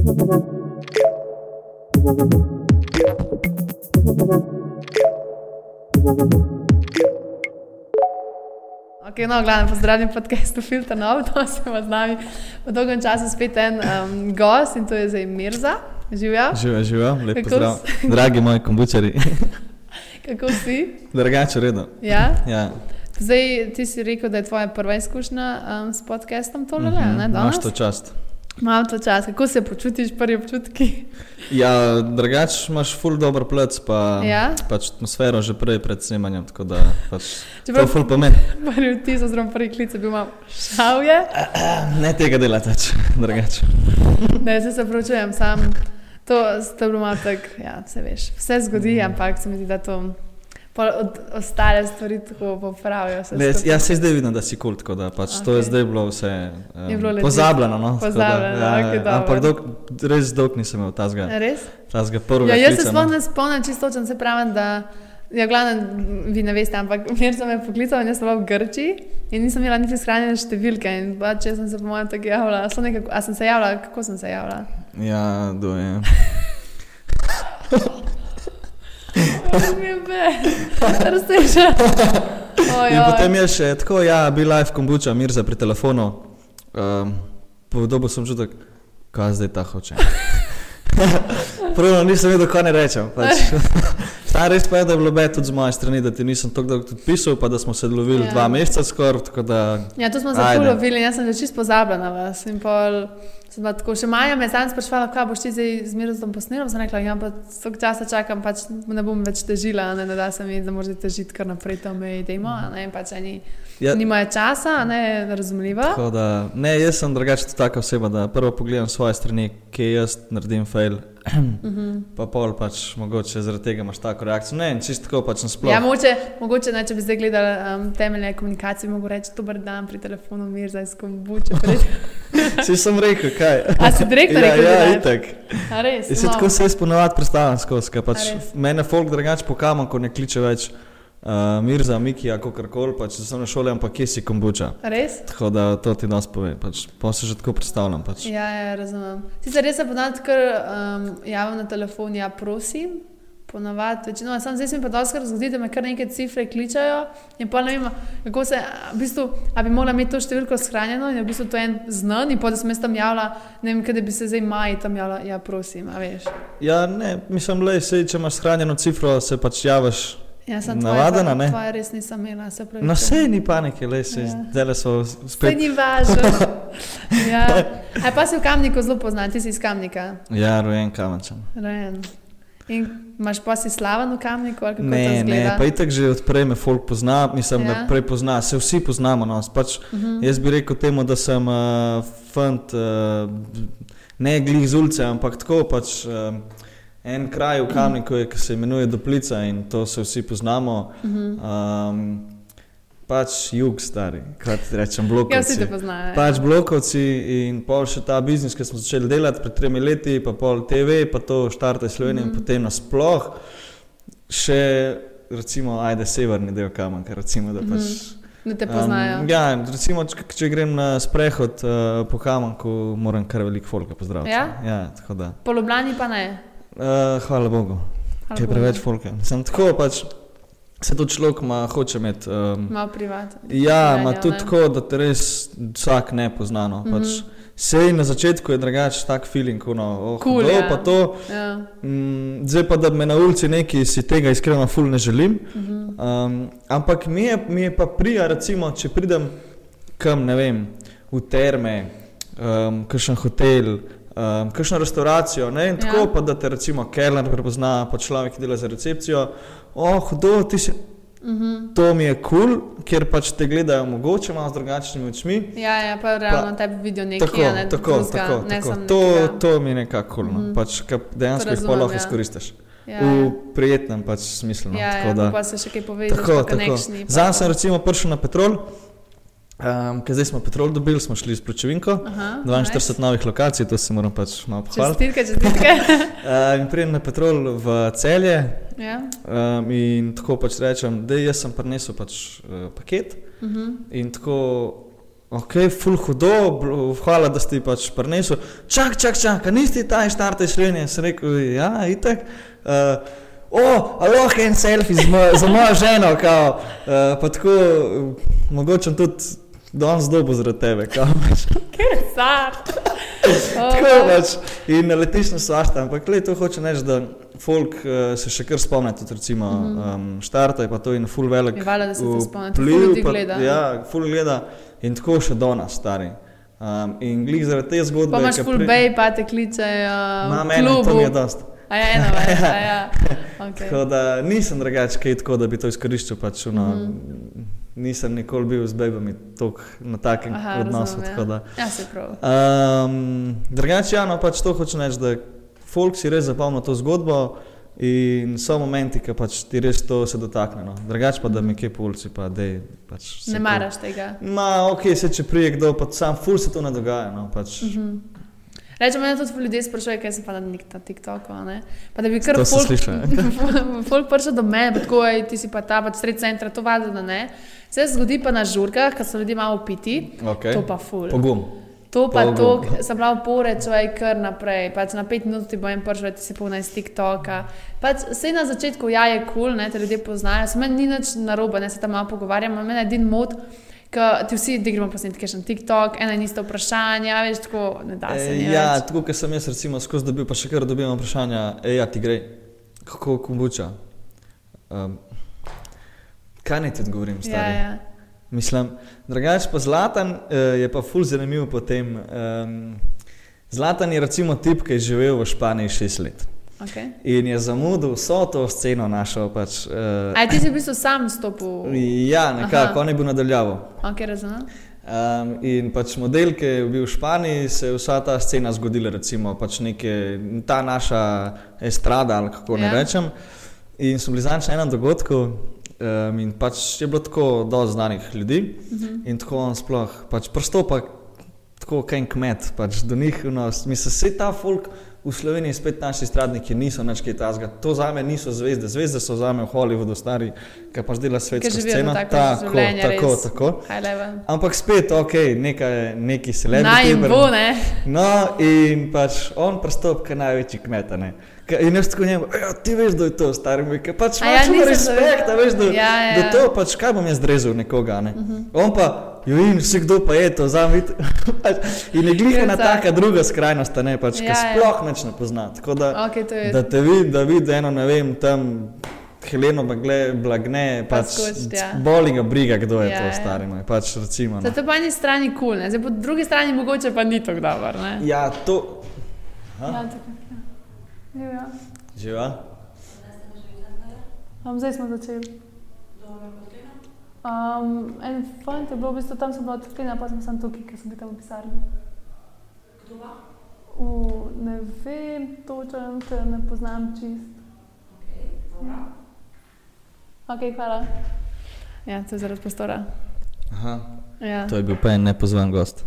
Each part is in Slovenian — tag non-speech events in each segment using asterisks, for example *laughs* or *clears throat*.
Okay, no, glavno, pozdravljen podcastu Filter Nov, da *laughs* se vam z nami v dolgem času spet en um, gost in to je zdaj Mirza. Živijo. Živijo, živijo, lep Kako pozdrav. si? *laughs* Dragi moji kombučari, *laughs* Kako si? drugače redno. Ja? Ja. Zdaj ti si rekel, da je tvoja prva izkušnja um, s podcastom tole, mm -hmm. ne? Danes? Imaš to čast. Imam to čas. Kako se počutiš, prvi občutki? Ja, drugače imaš ful dober plec, pa Ja? pač atmosfero že prej pred snemanjem, tako da pač Čeprav- to ful pomeni. Prvi vtis, oziroma prvi klic bil malo šavje. Ne tega delati več, drugače. Ne, se se pravčujem, sam to, to je bilo malo tako, ja, se veš. Vse zgodi, Mhm. ampak se mi zdi, da to od ostale stvari tako popravijo. vse Ne, skupaj. ja, se zdaj vidim, da si kult, tako da pač okay. to je zdaj bilo vse um, Je bilo legit. pozabljeno. No, tako da, Pozabljeno, okej, dobro. ampak dolg, res dolg nisem imel tazga, Res? tazga prvega. Ja, jaz se klica, sploh no. ne spomnim, čisto točno se pravim, da. Ja, glavno, vi ne veste, ampak *laughs* mir sem me poklical jaz sem bila v Grči in nisem imela niti shranjene številke. In pa, če sem se po mojem tako javila, a sem, nekako, sem se javila, kako sem se javila? Ja, do je. *laughs* Razteže. In potem je še tako, ja, bil live kombuča, Mirza pri telefonu. Um, Podobno sem čutil, kaj zdaj ta hoče. *laughs* Prvo nisem vedel, kaj ne rečem. Pač. *laughs* Ta res pa je, da je bilo bed tudi z moje strani, da ti nisem tako dolgo tudi pisal, pa da smo se lovili Ja. dva meseca skoraj. Da, Ja, to smo se Ajde. pulo videli, jaz sem že čisto pozabila na vas. In pol sem bila tako, še Maja me je danes sprašvala, kaj boš ti zdaj z Mirozom posnela. Sem rekla, ja, pa toliko časa čakam, pač ne bom več težila, a ne, ne da se mi, da moraš težiti kar naprej, to me idemo, ne, pač eni ja, nimajo časa, ne, razumljivo. tako da, ne, jaz sem drugače taka oseba, da prvo pogledam svoje strani, kje jaz naredim fail. *clears throat* Mhm. Pa pol pač mogoče zaradi tega imaš tako reakcijo. Ne, in čisto tako pač nasploh. Ja, mogoče, mogoče ne, če bi zdaj gledali um, temeljne komunikacije, mogel reči, dober dan pri telefonu, mir za izkombuče. *laughs* Si sem rekel, kaj. A si direktor ja, rekel, ja, je? itak. A res? In se No. tako se jaz ponovadi predstavljam skozi. ker Pač mene folk drugače pokama, ko ne kliče več uh, Mirza, Miki, kako koli, pač so na šoli, ampak kje si kombuča. Res? Tako da to ti nas pove, pač, pa se že tako predstavljam. Pač. Ja, ja, razumem. Sicer res se ponavadi, ker um, javim na telefon, ja, prosim. Ponavadi, večinoma, sam zdaj se mi pa doskrat zgodi, da me kar neke cifre kličajo in pa ne vem, kako se, a, v bistvu, a bi mogla imeti to številko shranjeno in je v bistvu to en znan in pa da sem jaz tam javila, ne vem, kaj da bi se zdaj maji tam javila, ja, prosim, a veš. Ja, ne, mislim, le, sej, če imaš shranjeno cifro, se pač javiš. Ja, sem Navadena, ne? Tvoje res nisem imela, se pravi. No, sej ni panike, le, sej, Ja. zdaj so Spet spet. ni važno. *laughs* ja. Aj pa si v kamniku zelo poznan, ti si iz kamnika. Ja, rojen kamenčan. Rejen. In imaš pa si slaven v kamniku, ali kako to Ne, ne, pa itak že odprej me folk pozna, mislim, ja. Ja. da prej pozna, se vsi poznamo. No. Pač, uh Mhm. -huh. Jaz bi rekel temu, da sem uh, fant, uh, ne glih z ulice, ampak tako pač. Uh, En kraj v Kamniku je, ki se imenuje Doplica in to se vsi poznamo. Mhm. Um, pač jug, stari, kot rečem, Ja, vsi te blokovci. poznajo. Pač blokovci in pol še ta biznis, ki smo začeli delati pred tremi leti, pa pol TV, pa to štarte Slovenije mm Mhm. in potem nasploh še, recimo, ajde, severni del Kamenka, recimo, da pač. Da te poznajo. Um, ja, recimo, če, če grem na sprehod uh, po Kamenku, moram kar veliko folka pozdraviti. Ja? ja tako da. Po Ljubljani pa ne. Uh, hvala Bogu, Hvala ker je preveč folka. Sem tako pač, se to človek ima, hoče imeti. Um, Malo privat. Ja, ima tudi ne. tako, da te res vsak ne pozna. No. Mm -hmm. pač, Mhm. Sej na začetku je drugač tak feeling, no, oh, Cool, ja. pa to. Ja. Mm, zdaj pa, da me na ulici neki si tega iskreno ful ne želim. Mhm. Um, ampak mi je, mi je pa prija, recimo, če pridem kam, ne vem, v terme, um, kakšen hotel. Um, kakšno restauracijo, ne, in tako Ja. ja. pa da te recimo Keller prepozna, pa človek, ki dela za recepcijo. Oh, hudo, ti si. Mhm. To mi je kul, cool, ker pač te gledajo mogoče malo z drugačnimi očmi. Ja, ja, pa realno tebi vidijo nekaj, Tako, ne, tako, drugega, tako, ne tako. To, nekega. to mi je nekako kul, cool, no. Mhm. pač, ka dejansko jih pa lahko ja. izkoristiš. Ja, v ja. prijetnem pač smislu. No. Ja, tako ja, da, pa se še kaj povežeš, tako, pa tako. Zdaj sem recimo prišel na Petrol, um, ker zdaj smo Petrol dobili, smo šli s Pločevinko. Aha, 42 nice. novih lokacij, to se moram pač malo pohvaliti. Čestitke, čestitke. Uh, *laughs* in pridem na Petrol v celje ja. um, in tako pač rečem, da jaz sem prinesel pač, uh, paket Mhm. in tako ok, ful hudo, hvala, da si pač prinesel. Čak, čak, čak, nisi ta štarte Slovenije? Sem rekel, ja, itek. Uh, o, aloha en selfie z mo za mojo ženo, kao, uh, pa tako, uh, mogoče tudi danes dobo zaradi tebe, kao. pač. *laughs* Ker je car. *laughs* Tako pač. In naletiš na svašta, ampak le to hoče reči, da folk uh, se še kar spomni, tudi recimo Mhm. um, štarta je pa to in full velik. Je valjda, da se to spomni, to vpliv ful ljudi pa- gleda. Ja, full gleda in tako še do nas, stari. Um, in glih zaradi te zgodbe. Pa imaš full pri- bay, pa te kličejo Ma v meni, to mi je dost. A ja, eno, a ja. *laughs* Okay. Tako da nisem drugač kaj tako, da bi to izkoriščal. Pač, no, mm. -hmm. Nisem nikoli bil z bebami na takem Aha, odnosu. razumem, da. Ja, se prav. Um, drugače, ja, no, pač to hoče reči, da folk si res zapomni to zgodbo in so momenti, ki pač ti res to se dotakne. No. Drugače pa, da mi kje po ulici, pa dej, pač Ne to- maraš tega. Ma, ok, se če prije kdo, pa sam ful se to ne dogaja. No, pač, mm -hmm. Rečemo, da tudi ljudje sprašujejo, kaj sem pa na na TikToku. ne. Pa da bi kar folk, slišal, *laughs* ja. folk prišel do mene, tako je, ti si pa ta, pač sred centra, to valjda, da ne. Se zgodi pa na žurkah, ko so ljudje malo piti, okay. to pa ful. Pogum. To pa to, sem prav porečuj kar naprej. Pač na pet minut ti bojem prišel, ti si polna iz TikToka. Pač vse na začetku ja je kul, cool, te ljudje poznajo, se meni ni nič narobe, ne se tam malo pogovarjam, ampak meni je edin mod. Ker ti vsi digramo posnetke na TikTok, ena in ista vprašanja, veš, tako ne da se. E, ni ja, več. tako kot sem jaz recimo skozi dobil, pa še kar dobivam vprašanja, e, ja, ti gre, kako kombuča. Um, kaj naj ti odgovorim, ja, stari? ja. Mislim, drugače pa Zlatan uh, je pa ful zanimiv potem. Um, Zlatan je recimo tip, ki je živel v Španiji šest let Okay. in je zamudil vso to sceno našo. Pač, uh, Aj ti si v bistvu sam stopil. ja, nekako, Aha. on je bil nadaljaval. Ok, razumem. Um, in pač model, ki je bil v Španiji, se je vsa ta scena zgodila, recimo pač neke, ta naša estrada ali kako ne Ja. rečem. In so bili zadnjič na enem dogodku um, in pač je bilo tako dosti znanih ljudi Mhm. in tako on sploh pač prostopa tako kaj kmet, pač do njih, no, mislim, vse ta folk. V Sloveniji spet naši stradniki niso nič kaj tasga. To za me niso zvezde. Zvezde so za me v Hollywoodu, stari, ki dela svetsko živijo sceno. to tako Tako, življenje, tako, res. tako. Ampak spet, ok, nekaj, neki lepo Naj jim bo, ne? No, in pač on pristop, ki je največji kmet. a ne. In jaz tako njemu, "Ja, ti veš, da je to star, mi je pač A ja, ja, respekt, a veš, da, Ja, ja. da to pač, kaj bom jaz drezel nekoga. Ne? Uh -huh. On pa, jo in vsi kdo pa je to, zamit. *laughs* in je glih ena Ja, taka druga skrajnost, ne pač, ki Ja, ja. sploh neč ne pozna. Tako da, Ok, to je. da te vidi, da vidi eno, ne vem, tam. Heleno Bagle, blagne, Pa pač skočiti, ja. boli ga briga, kdo je Ja, to ja. stari moj. Pač recimo, no. Zato po eni strani kul, cool, zdaj po drugi strani mogoče pa ni tako dobro. ne? Ja, to. Ja, Aha, tako, ja. Ja, ja. živa. Um, zdaj smo začeli. Um, en fant je bil, v bistvu tam sem bila odklina, pa sem sam tukaj, ker sem bil tam v pisarni. V, ne vem, točen, ker ne poznam čist. Ok, hvala. Ja, to je zaradi prostora. Aha, Ja, to je bil pa en nepozvan gost.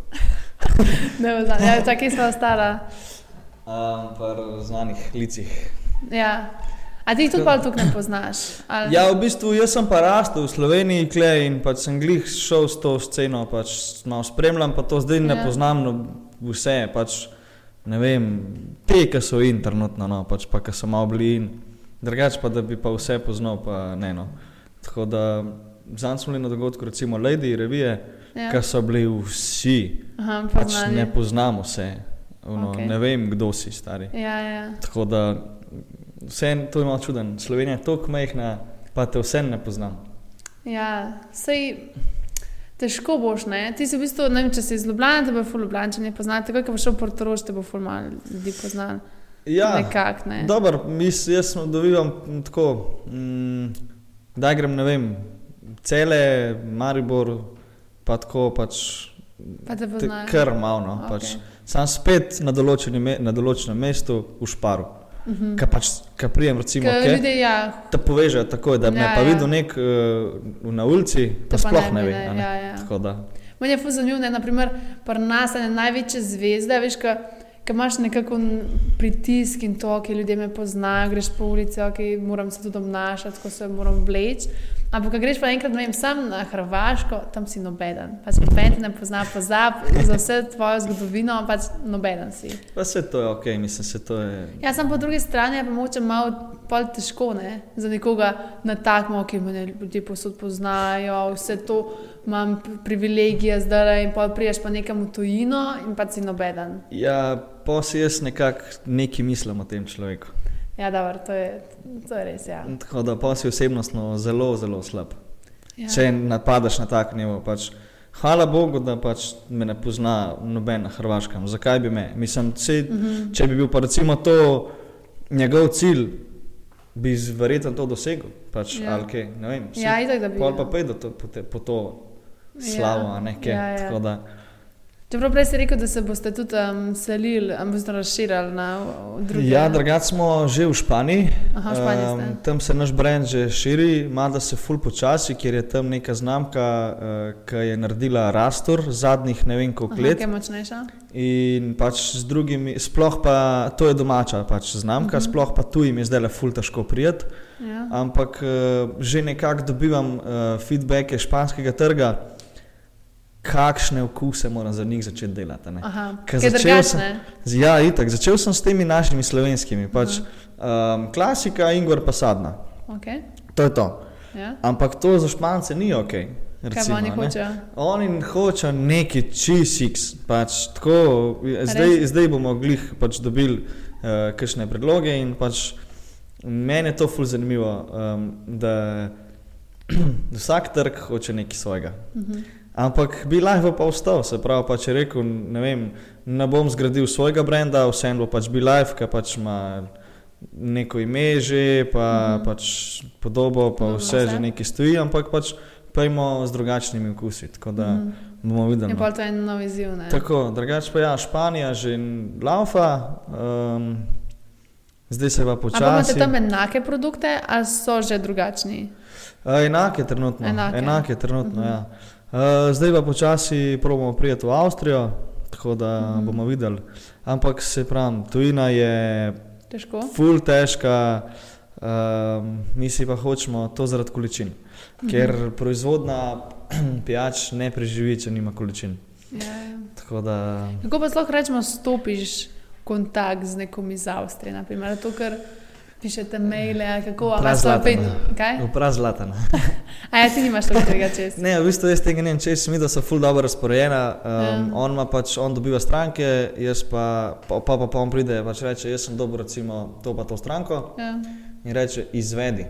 *laughs* ne poznam. Ja, čakaj, sva ostala. Um, pa znanih licih. Ja. A ti jih tudi pa tukaj ne poznaš? Ali? Ja, v bistvu jaz sem pa rastel v Sloveniji kle in pač sem glih šel s to sceno, pač malo spremljam, pa to zdaj ne Ja. poznam no, vse, pač ne vem, te, ki so in trenutno, no, pač pa ki so malo bili in drugače pa, da bi pa vse poznal, pa ne no. Tako da zanj smo bili na dogodku recimo Lady revije, ja. ki so bili vsi, Aha, pač poznani. ne poznamo vse, ono, okay. ne vem, kdo si stari. Ja, ja. Tako da vse to je malo čuden. Slovenija je tako majhna, pa te vse ne poznam. Ja, sej težko boš, ne? Ti si v bistvu, ne vem, če si iz Ljubljana, te bo ful Ljubljana, če ne poznaš, tako ko boš šel v Portorož, te bo ful malo ljudi poznal. Ja, Nekak, ne. Dobro, mis, jaz dobivam tako, mm, da grem, ne vem, cele, Maribor, pa tako pač. Pa te poznajo. Kar malo, no, okay. pač. Sam spet na, določeni me, na določenem mestu v Šparu. Mhm. Kaj pač, kaj prijem, recimo, Ker kaj, ljudje, ja, te povežejo tako, da me Ja, ja, pa ja. videl nek uh, na ulici, pa te pa sploh ne bi, ve. a ne. Ja, ja. Tako da. Meni je zanimivo, da je naprimer pri nas ena največje zvezde, veš, ka, ka imaš nekako pritisk in to, ki ljudje me poznajo, greš po ulici, ok, moram se tudi obnašati, ko se moram vleči. Ampak, ko greš pa enkrat, ne vem, sam na Hrvaško, tam si nobeden. Pač noben te ne pozna, pozab za vse tvojo zgodovino, pač nobeden si. Pa se to je ok, mislim, se to je. Ja, sem po drugi strani je pa moče malo pol težko, ne, za nekoga na takmo, ki me ljudje posod poznajo, vse to imam privilegije zdaj in pa priješ pa nekam v tujino in pa si nobeden. Ja, pa si jaz nekako nekaj mislim o tem človeku. Ja, dobro, to je, to je res, ja. Tako da pa si osebnostno zelo, zelo slab. ja. Če napadaš na tak nivo. Pač, hvala Bogu, da pač me ne pozna noben na Hrvaškem. Zakaj bi me? Mislim, če, Mm -hmm. če bi bil pa recimo to njegov cilj, bi verjetno to dosegel. Pač, Ja. ali kaj, ne vem. Ja, itak da bi. Pol ja. pa pojdo to, po, te, po to slavo, Ja, ne kaj. ja, ja. Tako da, Čeprav prej si rekel, da se boste tudi um, selili, um, boste razširili na druge. ja, drugače smo že v Španiji. Aha, Španiji. Em, tam se naš brand že širi, mada se ful počasi, ker je tam neka znamka, uh, ki je naredila Rastor zadnjih ne vem koliko Aha, let. kaj je močnejša? In pač z drugimi, sploh pa to je domača pač znamka, uh Mhm. -huh. sploh pa tujim je zdaj le ful težko prijeti. Ja. Ampak uh, že nekako dobivam uh, feedbacke španskega trga, kakšne okuse moram za njih začeti delati. začel. Z- Ja, itak, začel sem s temi našimi slovenskimi, pač um, klasika, Ingor pa sadna. Okay. To je to. Ja. Ampak to za špance ni ok. Recimo, oni ne. hočejo? Oni hočejo neki čisiks, pač tako, zdaj, zdaj bomo glih pač dobili uh, kakšne predloge in pač meni je to ful zanimivo, um, da *clears throat* vsak trg hoče nekaj svojega. Mhm. Ampak bi lahko pa ostal, se pravi, pa če rekel, ne vem, ne bom zgradil svojega brenda, vseeno bo pač bi life, ki pač ima neko ime že, pa mm. pač podobo, pa Podobno vse vse. že nekaj stoji, ampak pač pojmo z drugačnimi okusi, tako da mm. Mhm. bomo videli. Je no. pa to en nov izziv. ne? Tako, drugače pa ja, Španija že laufa, um, zdaj se pa A pa imate počasi. tam enake produkte, ali so že drugačni? A, Enake trenutno. Enake. Enake trenutno, Mhm. ja. Uh, zdaj pa počasi probujemo prijeti v Avstrijo, tako da Mhm. bomo videli. Ampak se pravi, tujina je Težko. full težka, um, mi si pa hočemo to zaradi količin. Mhm. Ker proizvodna *clears throat* pijač ne preživi, če nima količin. Ja, ja. Tako da, Kako pa sploh rečemo, stopiš kontakt z nekom iz Avstrije? Naprimer, to, ker pišete maile, kako a imaš to Prazlatano. vedno. Kaj? upraz zlatan. *laughs* A ja, ti nimaš tega čez. Ne, v bistvu jaz tega ne vem, če sem videl, da so ful dobro razporejena. Um, Ja. ja. On ima pač, on dobiva stranke, jaz pa, pa, pa, pa, pa on pride, pač reče, jaz sem dobil recimo to pa to stranko Ja, in reče, izvedi.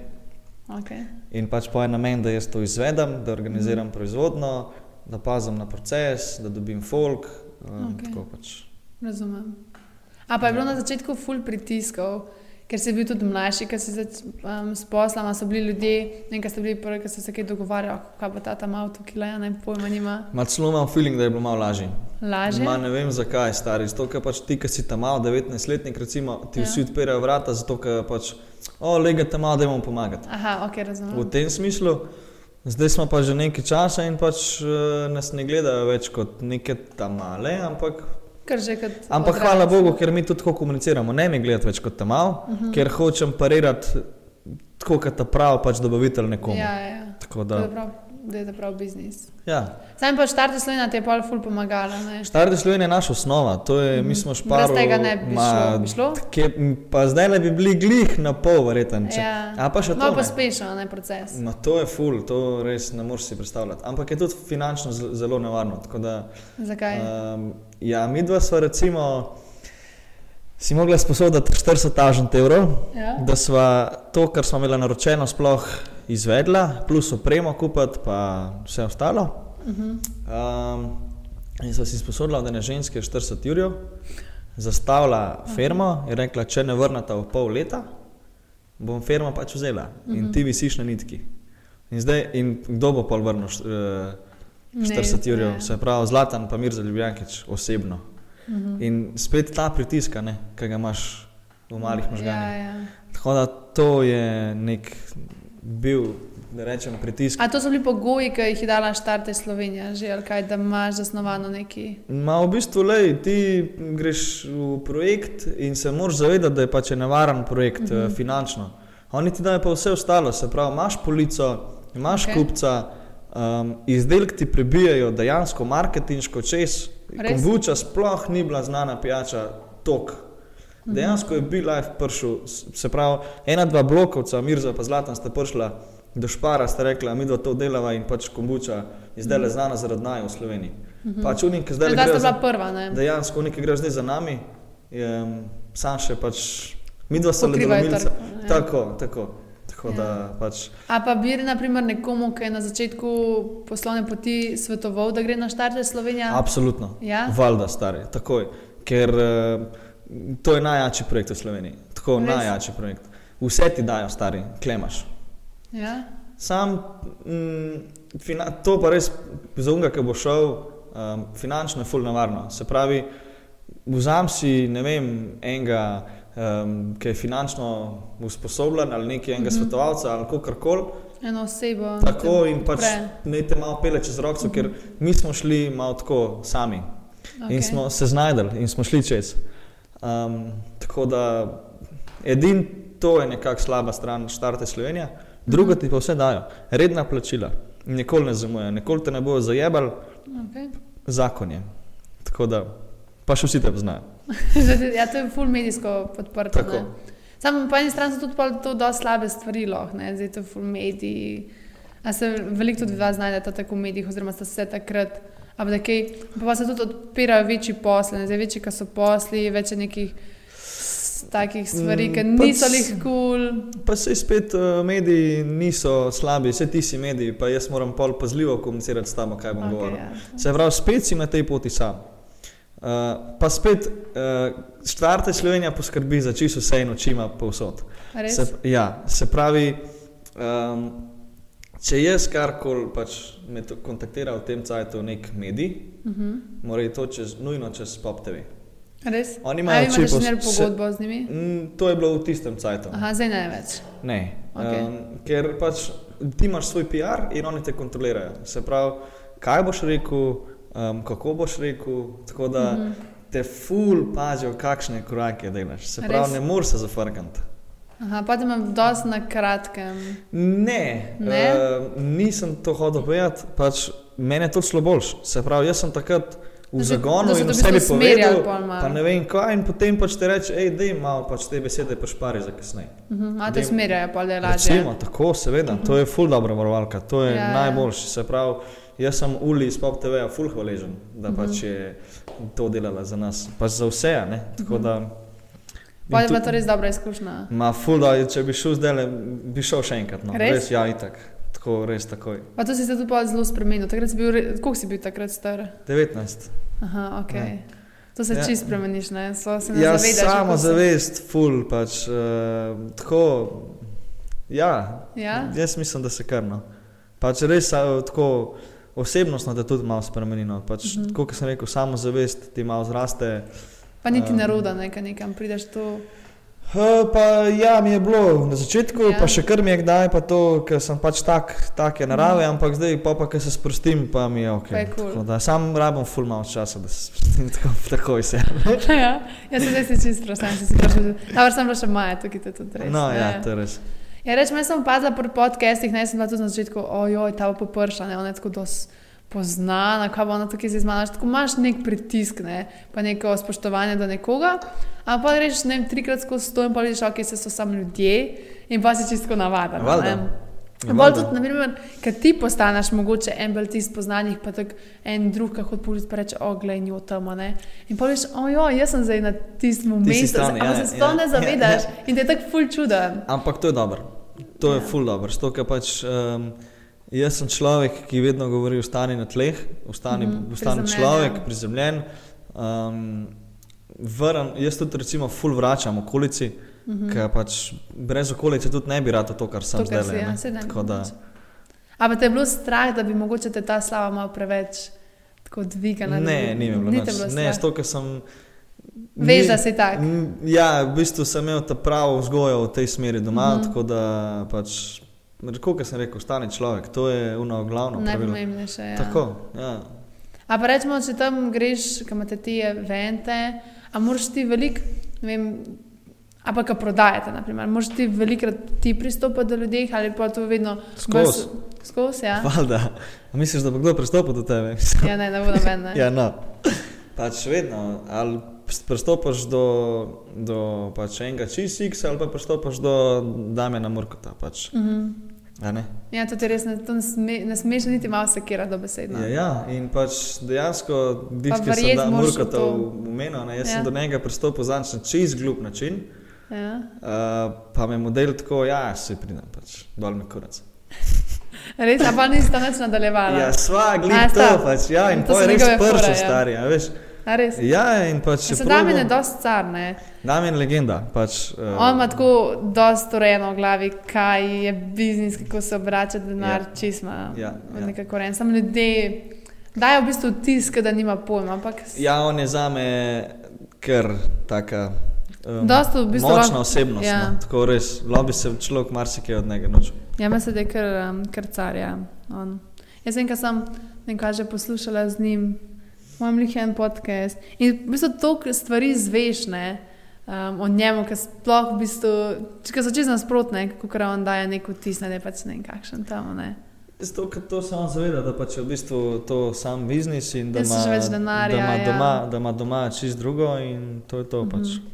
okay. In pač po enem namen, da jaz to izvedem, da organiziram proizvodno, da pazim na proces, da dobim folk. Um, okay. Pač. Razumem. A pa je bilo na začetku ful pritiskov, ker si bil tudi mlajši, ker si se um, s poslama, so bili ljudje, nekaj ste bili prvi, ki so se kaj dogovarjali, kaj bo ta tam avto, ki laja, ne pojma nima. Mal celo imam feeling, da je bilo malo lažje. Lažje. Ma ne vem zakaj, stari. Zato, ker pač ti, ki si tam malo, 19-letnik, recimo, ti Ja. ja. vsi odpirajo vrata, zato, ker pač, o, lega tam malo, da jim pomagati. Aha, ok, V razumem. tem smislu, zdaj smo pa že nekaj časa in pač uh, nas ne gledajo več kot neke tam male, ampak, ampak odrasli. hvala Bogu, ker mi tudi tako komuniciramo, ne me gledati več kot tam mal, uh Mhm. -huh. ker hočem parirati tako, kot ta prav pač dobavitelj nekomu. Ja, ja. Tako Da je da, je to prav biznis. ja. Sam pa štarte Slovenija ti je pol ful pomagala, ne? Stari Slovenija je naša osnova, to je, Mhm. mi smo Brez šparili. tega ne bi šlo. Bi šlo? Pa zdaj ne bi bili glih na pol, verjetno. če- Ja. A pa še to. Malo ne. pospešeno, ne proces. Ma to je ful, to res ne moreš si predstavljati. Ampak je tudi finančno zelo nevarno. Da, Zakaj? um, ja, mi dva smo recimo si mogli sposoditi 40 tažent evrov, Ja. da sva to, kar smo imeli naročeno, sploh izvedla, plus opremo kupiti, pa vse ostalo. Mhm. Um, in so si sposodila od ene ženske 40 jurjev, zastavila firmo in rekla, če ne vrnata v pol leta, bom firmo pač vzela in ti visiš na nitki. In, zdaj, in kdo bo pol vrnil eh, 40 jurjev, se pravi Zlatan pa Mir za Ljubljankič osebno. Mhm. In spet ta pritisk, ki ga imaš v malih Ja, možganih. ja. Tako da to je nek bil, da rečem, pritisk. A to so bili pogoji, ki jih je dala štarte Slovenija, že ali kaj, da imaš zasnovano neki. Ma v bistvu, lej, ti greš v projekt in se moraš zavedati, da je pač nevaren projekt Mhm. -huh. finančno. Oni ti dajo pa vse ostalo, se pravi, imaš polico, imaš okay. kupca, um, izdelki ti prebijajo dejansko marketinško čez. Kombuča sploh ni bila znana pijača tok. Mhm. Dejansko je bil life prišel, se pravi, ena, dva blokovca, Mirza pa Zlatan sta prišla do Špara, sta rekla, mi dva to delava in pač kombuča je zdaj le znana zaradi naj v Sloveniji. Pač unik, ki zdaj le gre za, prva, ne? dejansko unik, gre zdaj za nami, je sam še pač, mi dva sta le delomilca. Tako, tako. Tako Ja. da pač. A pa bi naprimer nekomu, ki je na začetku poslovne poti svetoval, da gre na štarte Slovenija? Absolutno. Ja? Valjda, stari, takoj. Ker uh, to je najjačji projekt v Sloveniji. Tako Res? najjačji projekt. Vse ti dajo, stari, klemaš. Ja? Sam, mm, to pa res za unga, ki bo šel, um, finančno je fulno nevarno. Se pravi, vzam si, ne vem, enega, um, ki je finančno usposobljen ali neki enega mm -hmm. svetovalca ali kakorkoli. Eno osebo. Tako in pač ne te malo pele čez roko, ker mi smo šli malo tako sami okay. in smo se znajdeli in smo šli čez. Um, tako da edin to je nekako slaba stran štarte Slovenije, druga ti pa vse dajo, redna plačila, nikoli ne zamujajo, nikoli te ne bojo zajebali, Okay. zakon je. Tako da pa še vsi te poznajo. *laughs* ja, to je full medijsko podprto. Samo po eni strani so tudi to dosti slabe stvari, lahko, ne? zdaj to full mediji. A se veliko tudi vas znajdete tako v medijih, oziroma ste se takrat. A pa, da kaj, pa, se tudi odpirajo večji posli, zdaj večji, ki so posli, več je nekih takih stvari, ki Mm, pač- niso lih kul. Cool. Pa se spet uh, mediji niso slabi, vse ti si mediji, pa jaz moram pol pazljivo komunicirati s tabo, kaj bom okay, govoril. ja. Se pravi, spet si na tej poti sam. Uh, pa spet uh, štarte Slovenija poskrbi za čisto vse in očima povsod. Se, ja, se pravi, um, če jaz karkoli pač me to kontaktira v tem cajtu nek medij, Uh -huh. mora to čez, nujno čez Pop TV. Res? Oni imajo še se- pogodbo z njimi? Mm, to je bilo v tistem cajtu. Aha, zdaj ne več. Ne, Okej. um, ker pač ti imaš svoj PR in oni te kontrolirajo. Se pravi, kaj boš rekel, um, kako boš rekel, tako da mm Mhm. -hmm. te ful pazijo, kakšne korake delaš. Se pravi, Res? ne moreš se zafrkati. Aha, pa ti imam dosti na kratkem. Ne, Ne? Uh, nisem to hodil povedati, pač meni je to šlo boljš. Se pravi, jaz sem takrat v Da zagonu da so in te v vsebi bistvu usmerjali povedal, pa ne vem kaj, in potem pač ti reče, hej, dej malo pač te besede pošpari za kasneje. Uh -huh. A te smerjajo, pa da je lažje. Recimo, tako, seveda, to je ful dobra varovalka, to je Ja, ja, najboljši. Se pravi, jaz sem Uli iz Pop TV-ja ful hvaležen, da Mhm. pač je to delala za nas, pač za vse, ne. Tako da. Mhm. Pa je bila to res dobra izkušnja. Ma ful, da če bi šel zdaj, bi šel še enkrat. No. Res? res ja, itak. Tako, res takoj. Pa to si se tudi zelo spremenil. Takrat si bil, koliko si bil takrat star? 19. Aha, ok. Ne. To se Ja. čist spremeniš, ne? So se ne Ja, zavedaš. samo zavest, ful, pač uh, tako. Ja, Ja? jaz mislim, da se krno. Pač res a, tako osebnostno te tudi malo spremeni. No. Pač, Mhm. mm -hmm. Kot sem rekel, samo zavest ti malo zraste. Pa niti Um, naroda, ne, kad nekam prideš. Uh, pa ja, mi je bilo na začetku, Ja. ja. pa še kar mi je kdaj, pa to, ker sem pač tak, take narave, ampak zdaj pa, pa, ker se sprostim, pa mi je ok. Pa je cool. Tako da sam rabim full malo časa, da se sprostim *laughs* tako, takoj se. *laughs* ja, jaz se zdaj si čist prosim, si si prosim. Dobro, sem bila še maja, tukaj to tudi res. No, ne. ja, to je res. Ja, rečem, jaz sem opazila pri podcastih, ne, sem bila tudi na začetku, ojoj, ta bo poprša, ne, ona je tako dos poznana, kaj bo ona tukaj zdaj zmala, tako imaš nek pritisk, ne, pa neko spoštovanje do nekoga, ampak pa rečeš, ne vem, trikrat skozi sto in pa vidiš, ok, se so samo ljudje in pa si čisto navaden. Valjda. ne. Ja, Bolj tudi, naprimer, ker ti postaneš mogoče en bolj tist poznanih, pa tako en drug, po ulici, pa reče, o, glej, njo tam, ne. In pa veš, ojoj, jaz sem zdaj na tistem mestu, ampak ja, se sploh ja, ne ja, zavedaš ja. in te je tako ful čuden. Ampak to je dobro. To je Ja. full dobro. Zato, ker pač, um, jaz sem človek, ki vedno govori o stanju na tleh, o stanju Mhm, mm, prizemljen, človek, ja. prizemljen. Um, vrn, jaz tudi recimo full vračam okolici, mm -hmm. ker pač brez okolice tudi ne bi rad to, kar sem. To, kar zdaj. ja, ne Tako da, mogoče. A pa te je bilo strah, da bi mogoče te ta slava malo preveč tako dvigala? ne, ni mi bilo ni bilo Ne, strah? zato, ker sem. Veš, ni- da si tak. Ja, v bistvu sem imel ta pravo vzgojo v tej smeri doma, mm. -hmm. tako da pač, kot sem rekel, stane človek, to je ono glavno. Najpomembnejše je. Ja. Tako, ja. A pa rečemo, če tam greš, kam imate ti evente, a moraš ti veliko, ne vem, a pa ka prodajate, naprimer, moraš ti velikrat ti pristopati do ljudi ali pa to vedno Skozi. Skozi, ja. Valjda. A Misliš, da bo kdo pristopil do tebe? *laughs* Ja, ne, ne bo noben. Ja, no. Pač vedno, ali pristopiš do, do pač enega čistix, ali pa pristopiš do Damena Murkota. Pač. A ne? Ja, to ti res ne, to ne, sme, ne smeš niti malo sekirati do besedno. Ja, ja, in pač dejansko, Pa diški sem verjeti da v Murkota to. umenil, jaz Ja. sem do njega pristopil zanč na čist glup način, Ja. uh, pa me model tako, ja, se pridem, pač, dol mi kurac. *laughs* Res, a pa nisi tam več nadaljevala. Ja, sva, A, gled to, pač, ja, in To to je res pršo fore, ja. stari, veš. Ja, in pač Ja, se da mi je dosti car, ne? Damien legenda. Pač, uh, On ima tako dosti urejeno v glavi, kaj je biznis, kako se obrača denar, Ja. ja. čisma. Ja, ja. Nekako rejen. Samo ljudje dajo v bistvu tisk, da nima pojma. Ampak Ja, on je za me kar taka. Um, Dosti v bistvu močna lahko- osebnost. ja. No, tako res, lobi se človek marsikaj od njega nauči. Ja, mislim, da je kar, um, kar car. Ja. On. Jaz vem, kaj sem nekaj že poslušala z njim, imam jih en podcast. In v bistvu toliko stvari zveš ne, um, o njemu, ki sploh v bistvu, če so čisto nasprotne, kako on daje neko vtis, ne, da je pač ne vem kakšen tam. Ne. Zato, ker to samo zaveda, da pač je v bistvu to sam biznis in da ima, denarja, da ima, ja. doma, da ima doma čist drugo in to je to. Mhm. Pač.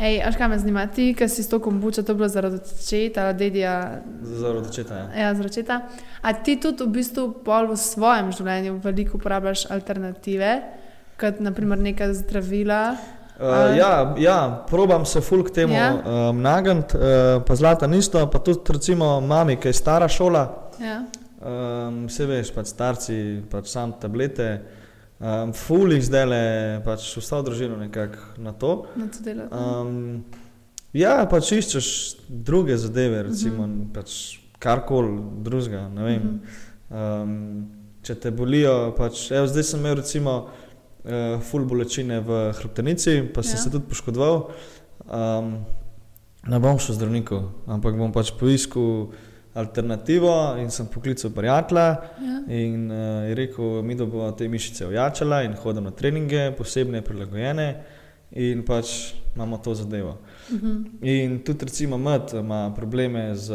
Ej, až kaj me zanima, ti, ki si s to kombučo, to je bilo zaradi očeta ali dedija, Zaradi očeta. Ja. ja, zaradi očeta. A ti tudi v bistvu pol v svojem življenju veliko uporabljaš alternative, kot naprimer neka zdravila. Uh, ja, ja, probam se ful k temu Ja. um, nagniti, uh, pa zlata isto, pa tudi recimo mami, ki je stara šola. Ja. Um, vse veš, pač starci, pač sam tablete. Um, ful jih zdaj le, pač vsa družina nekako na to. Na to delate. Um, ja, pač iščeš druge zadeve, recimo uh Mhm. -huh. pač karkoli drugega. ne vem. Um, če te bolijo, pač, evo, zdaj sem imel recimo uh, ful bolečine v hrbtenici, pa sem ja. se tudi poškodoval. Um, ne bom šel zdravniku, ampak bom pač poiskal alternativo in sem poklical prijatelja. Ja. In uh, je rekel, mi da bomo te mišice ojačala in hodimo na treninge, posebne prilagojene in pač imamo to zadevo. Mhm. In tudi recimo Mat ima probleme z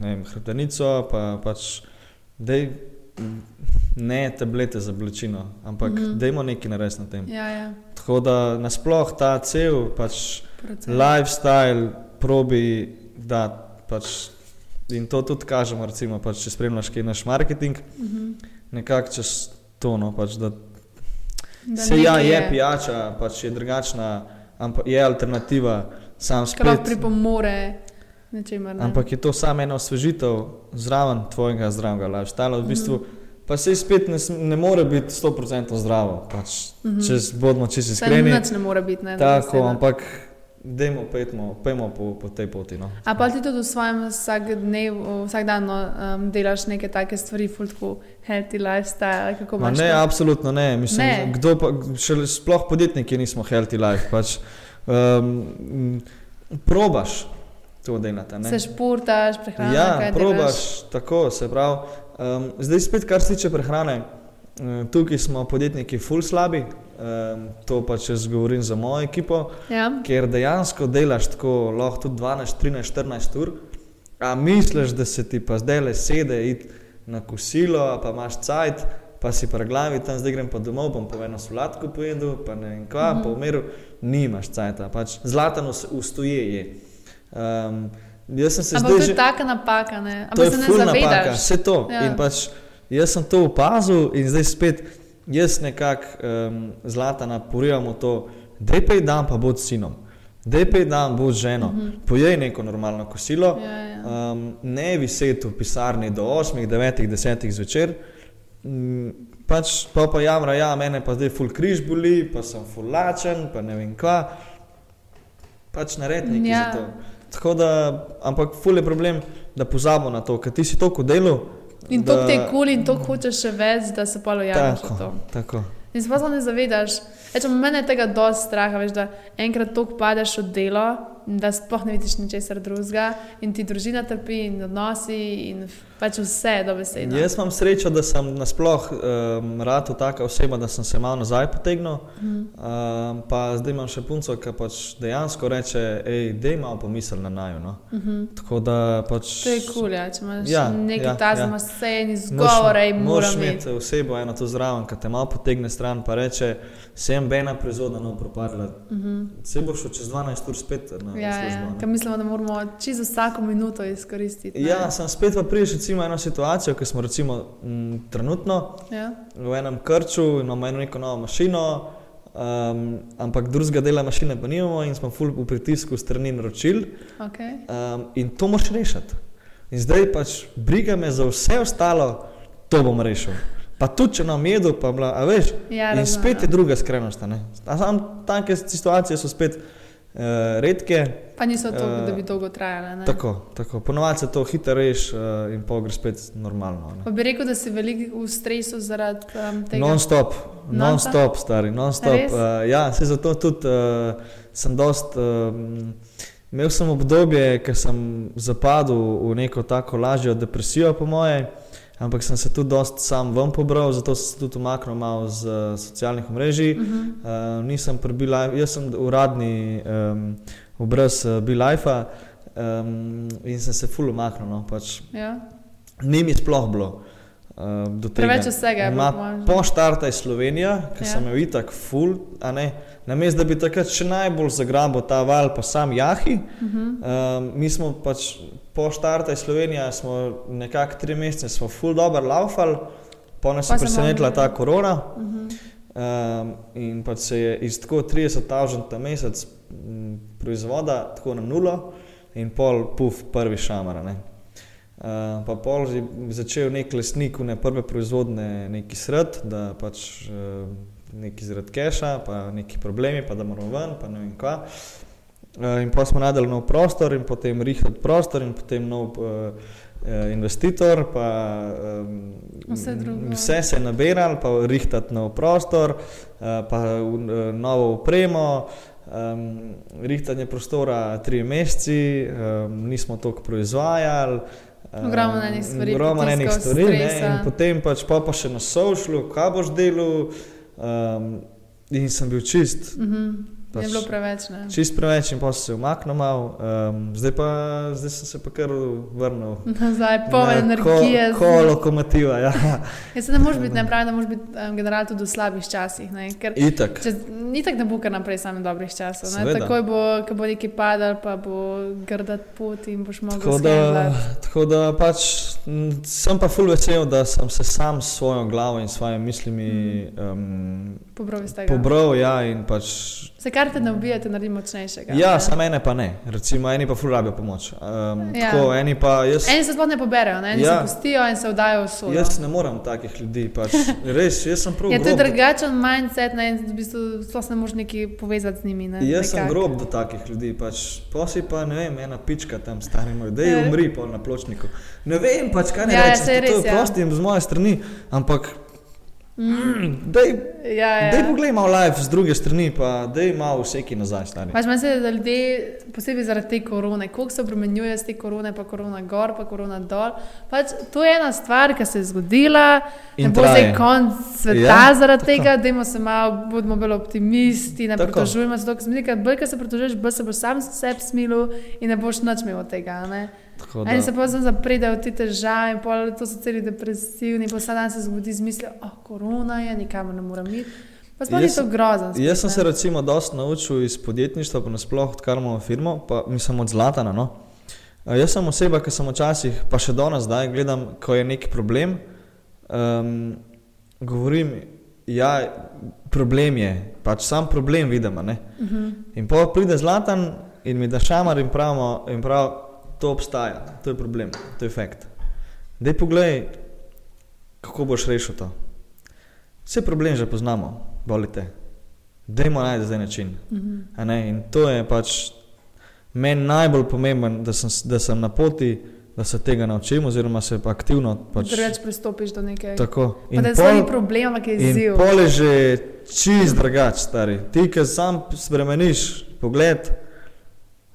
vem, hrbtenico, pa pač dej, ne tablete za bolečino, ampak mm Mhm. -hmm. dajmo nekaj narediti na tem. Ja, ja. Tako da nasploh ta cel pač Proces. lifestyle probi da pač. In to tudi kažemo, recimo, pač, če spremljaš kaj naš marketing, Mhm. nekako čez to, no, pač, da Da se ja, nekaj je pijača, pač je drugačna, ampak je alternativa, sam lahko spet. pripomore nečemer. Ne? Ampak je to samo ena osvežitev zraven tvojega zdravega lifestyla. V bistvu, Mhm. pa se spet ne, ne more biti 100% zdravo, pač, Mhm. če s- bodimo čisto iskreni. Nič ne more biti. Ne, Tako, ampak dajmo, pejmo, pejmo po, po tej poti. No. A pa ti tudi v svojem vsakdnevu, vsakdanju um, delaš neke take stvari, fultko healthy lifestyle, kako Ma imaš ne, to? absolutno ne. Mislim, Ne. Kdo pa, še sploh podjetniki nismo healthy life. Pač, um, probaš to delati. ne. Se športaš, prehrana, Ja, probaš tako, se pravi. Um, zdaj spet, kar se tiče prehrane, um, tukaj smo podjetniki full slabi, um, to pa če govorim za mojo ekipo? Ja. ker dejansko delaš tako lahko tudi 12, 13, 14 ur, a misliš, da se ti pa zdaj le sede iti na kosilo, pa imaš cajt, pa si pa glavi tam, zdaj grem pa domov, bom pa eno sladko pojedel, pa ne vem kva, Mhm. pa umiral, nimaš cajta, pač zlatan ustoje je. Um, jaz sem se Ampak zdaj to že... je taka napaka, ne? To je Ampak se ne ful napaka, zavedaš. vse to. Ja. In pač jaz sem to opazil in zdaj spet jaz nekako um, zlatana porijamo to, da je pej dan pa bod s sinom, da je pej dan bod z ženo, Mhm. mm -hmm. pojej neko normalno kosilo, Ja, ja. um, ne viseti v pisarni do 8, 9, 10 zvečer. Mm, Pač pa pa jamra, ja, mene pa zdaj full križ boli, pa sem full lačen, pa ne vem kva. Pač naredi nekaj Ja. za to. Tako da, ampak ful je problem, da pozabimo na to, ker ti si toliko delo. In to te kuli in to hočeš še več, da se polo javiš za to. Tako. In se pa ne zavedaš. Rečem, mene je tega dosti strah, veš, da enkrat toliko padeš v delo, da sploh ne vidiš ničesar drugega in ti družina trpi in odnosi in pač vse do besede. Jaz imam srečo, da sem nasploh um, rado taka oseba, da sem se malo nazaj potegnil. Mhm. Um, pa zdaj imam še punco, ki pač dejansko reče, da ima pomisel na naju. No. Mhm. Tako da pač. To je kul, cool, ja. če imaš Ja, nekaj ja, tazga, ja. imaš vse in izgovore in Moraš imeti osebo eno tu zraven, ki te malo potegne stran, pa reče, sem bena proizvodna, no propadla. Uh -huh. Se boš čez 12 ur spet na Mhm. Ja, ja. službo. Ker mislimo, da moramo čisto vsako minuto izkoristiti. ne. Ja, sem spet pa priješ recimo eno situacijo, ki smo recimo m, trenutno ja. v enem krču in imamo eno neko novo mašino, um, ampak drugega dela mašine pa nimamo in smo ful v pritisku strani naročil Okay. um, in to moš rešiti. In zdaj pač briga me za vse ostalo, to bom rešil. Pa tudi, če nam jedo, pa bla, a veš. Ja, in razumem, spet ja. je druga skrenost. Samo take situacije so spet uh, redke. Pa niso to, Eh, da bi dolgo trajale. ne. Tako, tako. Ponovadi se to hitro reši uh, in pol gre spet normalno. ne. Pa bi rekel, da si veliko v stresu zaradi um, tega. Non-stop, Non-stop? stari, non-stop. Res? Uh, ja, se zato tudi uh, sem dost. Um, imel sem obdobje, ker sem zapadel v neko tako lažjo depresijo, po moje, ampak sem se tudi dost sam ven pobral, zato sem se tudi umaknil malo z uh, socialnih omrežij. Uh -huh. Uh, nisem pri Bilife, jaz sem uradni um, obraz uh, Bilife um, in sem se ful umaknil. No, pač. ja. Ni mi sploh bilo. Uh. Preveč vsega je bilo, Ma- po štartu je Slovenija, Ja. ja. sem jo itak ful, a ne. Namesto da bi takrat še najbolj zagrabil ta val, pa sam Jahi. Uh -huh. Um, mi smo pač po štartu je Slovenija, smo nekako tri mesece, smo ful dobro laufali, pa nas Pa je se presenetila ta korona. Uh -huh. Um, in pač se je iz tako 30.000 na mesec m, proizvoda tako na nulo, in pol puf, prvi šamar. ne. Uh, pa pol je začel nek lesnik v ne prve proizvodne neki sred, da pač uh, neki zaradi keša, pa neki problemi, pa da moramo ven, pa ne vem kva. Uh, in pa smo najdel nov prostor, in potem rihtat prostor, in potem nov uh, investitor, pa um, Vse drugo. vse se je nabiralo, pa rihtat nov prostor, uh, pa uh, novo opremo. Um, rihtanje prostora tri meseci, um, nismo toliko proizvajali. Ogromno enih stvari, Ogromno enih stvari, ne, stresa. in potem pač pa, pa še na sošlu, kaj boš delal. Um, in sem bil čist, Uh -huh. Pač- Je bilo preveč. Ne? čist preveč, in pa se umaknil malo, um, zdaj, pa, zdaj sem se pa kar vrnil. *laughs* Nazaj, poln na energije. Ko, ko lokomotiva, ja. *laughs* Jaz se ne moreš biti, ne pravim, da moraš biti um, general tudi v slabih časih. Ne? Ker Itak. Če, ni tako, da bo kar naprej samo dobrih časov. Takoj bo, ko bo neki padal, pa bo grdat pot in boš mogel Tako da, tako da pač, m, sem pa ful vesel, da sem se sam s svojo glavo in svojimi mislimi um, Pobral pobral. Ja, in pač, Se kar te ne ubije, te naredi močnejšega. ja, ne? samo ene pa ne. Recimo, eni pa ful rabijo pomoč. Um, Ja. Tako, eni pa jaz. Eni se sploh ne poberajo, ne? eni ja. Ja. se pustijo in se vdajo v sojo. Jaz ne morem takih ljudi, pač, *laughs* res, jaz sem prav Ja, to je drugačen mindset, ne, v bistvu sploh se ne moreš neki povezati z njimi. Ne, Jaz sem nekako. grob do takih ljudi, pač posi pa ne vem, ena pička tam moj, da je Ja. umri pol na pločniku. Ne vem, pač kaj ne Ja, ja, rečem, je to je res, ja. prostim z moje strani, ampak Mm, dej, ja, ja. dej poglej malo live z druge strani, pa dej malo vseki nazaj stari. Pač meni se da ljudje, posebej zaradi te korone, koliko se obremenjuje z te korone, pa korona gor, pa korona dol. Pač to je ena stvar, ki se je zgodila, In ne bo zdaj traje. konc sveta Ja, zaradi tako. tega, da se malo, bodimo bolj optimisti, ne Tako. pritožujemo se, ker se mi da bolj, ko se pritožuješ, bolj se boš sam sebi smilil in ne boš nič imel od tega. Ne? Eni se da, pa zelo zapredajo v te težave, in pol to so celi depresivni, pa vsak dan se zbudi z mislijo, oh, korona je, nikamor ne morem iti. Pa sploh ni Jaz to sem- grozno. spet, jaz sem se recimo dosti naučil iz podjetništva, pa nasploh, odkar imamo firmo, pa mislim od Zlatana. No. A Jaz sem oseba, ki sem včasih, pa še do nas zdaj, gledam, ko je neki problem. Um, govorim, ja, problem je, pač sam problem vidim. ne. Mhm. In pa pride Zlatan in mi da šamar in pravimo, in prav, to obstaja, to je problem, to je fakt. Dej poglej, kako boš rešil to. Vse problem že poznamo, volite. Dajmo najti zdaj način. Mhm. a ne. In to je pač meni najbolj pomemben, da sem, da sem na poti, da se tega naučim, oziroma se pa aktivno pač Drugače pristopiš do nekega. tako. Pa da ni problem, je In izziv. pol je že čist drugač, stari. Ti, ki sam spremeniš pogled,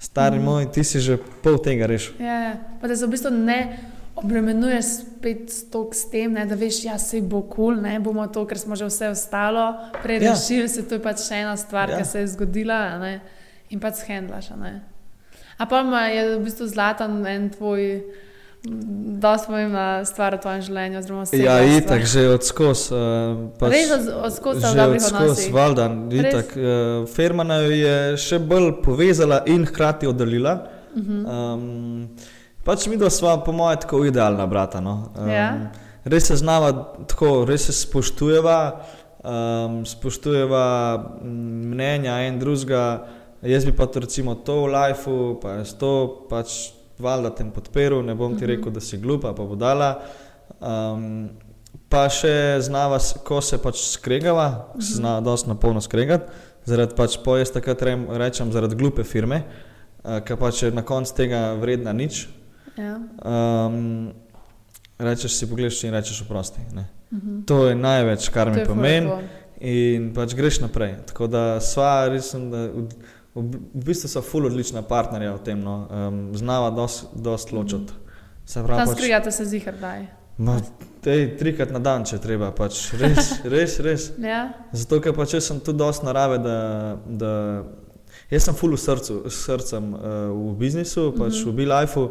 Stari Mhm. moj, ti si že pol tega rešil. Ja, ja. Pa da se v bistvu ne obremenjuješ spet s tok s tem, ne, da veš, ja, se bo kul, cool, ne bomo to, ker smo že vse ostalo prej Ja. se to je pač še ena stvar, Ja. ki se je zgodila ne, in pač shendlaš. a ne. A pa je v bistvu zlatan en tvoj, dosti pomembna stvar v tvojem življenju. Ja, itak, že odskos. Uh, pač, Res od- odskos sta v že dobrih odskos, odnosih. valjda, Res? itak. Uh, Fermana jo je še bolj povezala in hkrati oddaljila. Mhm. Um, pač mi dva sva, po mojem, tako idealna brata. No. Um, Ja. Res se znava tako, res se spoštujeva, um, spoštujeva mnenja en drugega. Jaz bi pa to recimo to v lifeu, pa jaz to pač valjda tem podperil, ne bom ti Mhm. rekel, da si glupa, pa budala. Um, pa še znava, ko se pač skregava, Mhm. se zna dosti na polno skregati, zaradi pač po jaz takrat rem- rečem, zaradi glupe firme, uh, ki pač je na koncu tega vredna nič. Ja. Um, rečeš si pogledaš in rečeš oprosti. Ne. Mhm. To je največ, kar To mi pomeni in pač greš naprej. Tako da sva, res sem, da v, bistvu so ful odlična partnerja v tem, no. um, znava dosti dost ločiti. Se Tam pravi, pač, skregate se zihar daj. ma, tej, trikrat na dan, če treba, pač res, *laughs* res, res. Ja? Zato, ker pač sem tu dosti narave, da, da jaz sem full v srcu, s srcem uh, v biznisu, pač Mhm. v B-Lifeu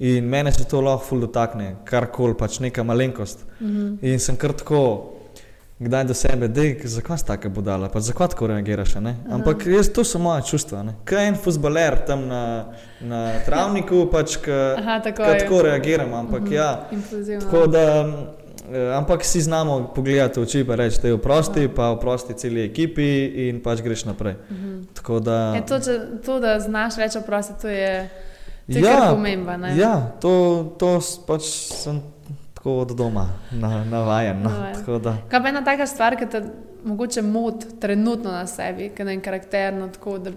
in mene se to lahko full dotakne, karkoli, pač neka malenkost. Mhm. In sem kar tako, kdaj do sebe, da zakaj si tako budala, pa zakaj tako reagiraš. ne? Aha. Ampak jaz, to so moje čustva. ne. Kaj en futbaler tam na, na travniku, *laughs* pač ka, Aha, tako ka je. tako reagiram, ampak Mhm. ja. Impulzivno. Tako da, eh, ampak si znamo pogledati v oči in reči, da je oprosti, Aha. pa oprosti celi ekipi in pač greš naprej. Mhm. Tako da, Je to, če, to, da znaš reči oprosti, to je, to je ja, pomembno. ja, to, to pač sem tako od doma na, navajen. No. Navajen. Da, Kaj pa ena taka stvar, ki te mogoče moti trenutno na sebi, ki je karakterno, tako da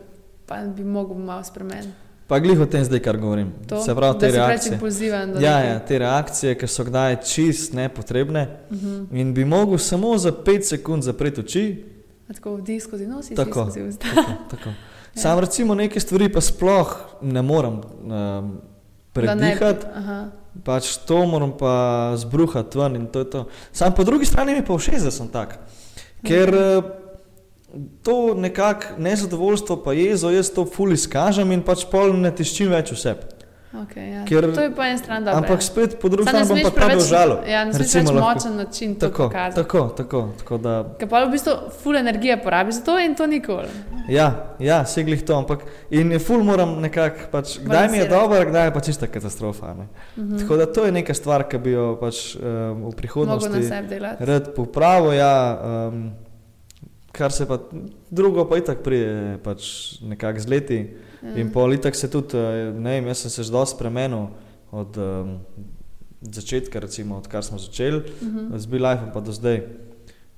pa bi mogel malo spremeniti. pa glih o tem zdaj, kar govorim. To, Se pravi, te reakcije. impulziven. Ja, ja, te reakcije, ki so kdaj čist nepotrebne Mhm. in bi mogel samo za 5 sekund zapreti oči. A Tako vdih skozi nos in Tako. skozi usta. Tako, tako. *laughs* Sam recimo neke stvari pa sploh ne morem um, predihati. Pač to moram pa zbruhati ven in to je to. Sam po drugi strani mi pa všeč, da sem tak. Ker eh, to nekako nezadovoljstvo, pa jezo, jaz to ful izkažem in pač pol ne tiščim več vse. Okay, ja. Ker- To je po eni strani dobro. Ampak spet po drugi strani bom smeš pa užalil. Ja, ne smeš več lahko. močen način to Tako, pokazati. tako, tako, tako da, Ker pa v bistvu ful energije porabi za to in to nikoli. ja, ja, seglih to, ampak in je ful moram nekako, pač, kdaj mi je dobro, kdaj je pa čista katastrofa. Ne? Mhm. Tako da to je neka stvar, ki bi jo pač um, v Mogo na prihodnosti sebi delati. rad popravil. Ja, um, kar se pa drugo, pa itak prije, pač nekako z leti. Ja. In pol itak se tudi, eh, ne vem, jaz sem se že dosti spremenil od um, začetka, recimo, odkar smo začeli Mhm. z B-Life pa do zdaj.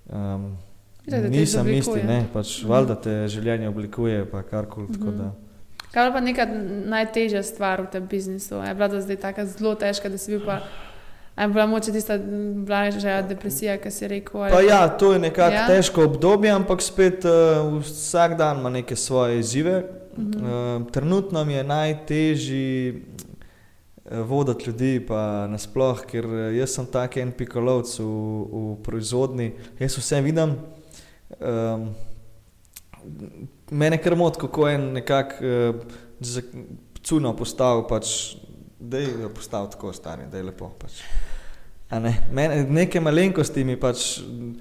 Um, te nisem isti, ne, pač Mhm. valjda te življenje oblikuje, pa karkoli. Mhm. da. Kaj je pa neka najtežja stvar v tem biznisu? Je bila zdaj tako zelo težka, da si bil pa. A Je bila moče tista blažja depresija, ki si rekel? ali Pa ja, to je nekako Ja? težko obdobje, ampak spet uh, vsak dan ima neke svoje izzive. Mhm. Uh, trenutno mi je najtežje voditi ljudi, pa nasploh, ker eh, jaz sem tak en pikolovc v, v proizvodni, jaz vse vidim. Um, mene kar moti, kako je nekako uh, cuno postavil, pač, da je postavil tako stari, da je lepo. Pač. A Ne? Mene, neke malenkosti mi pač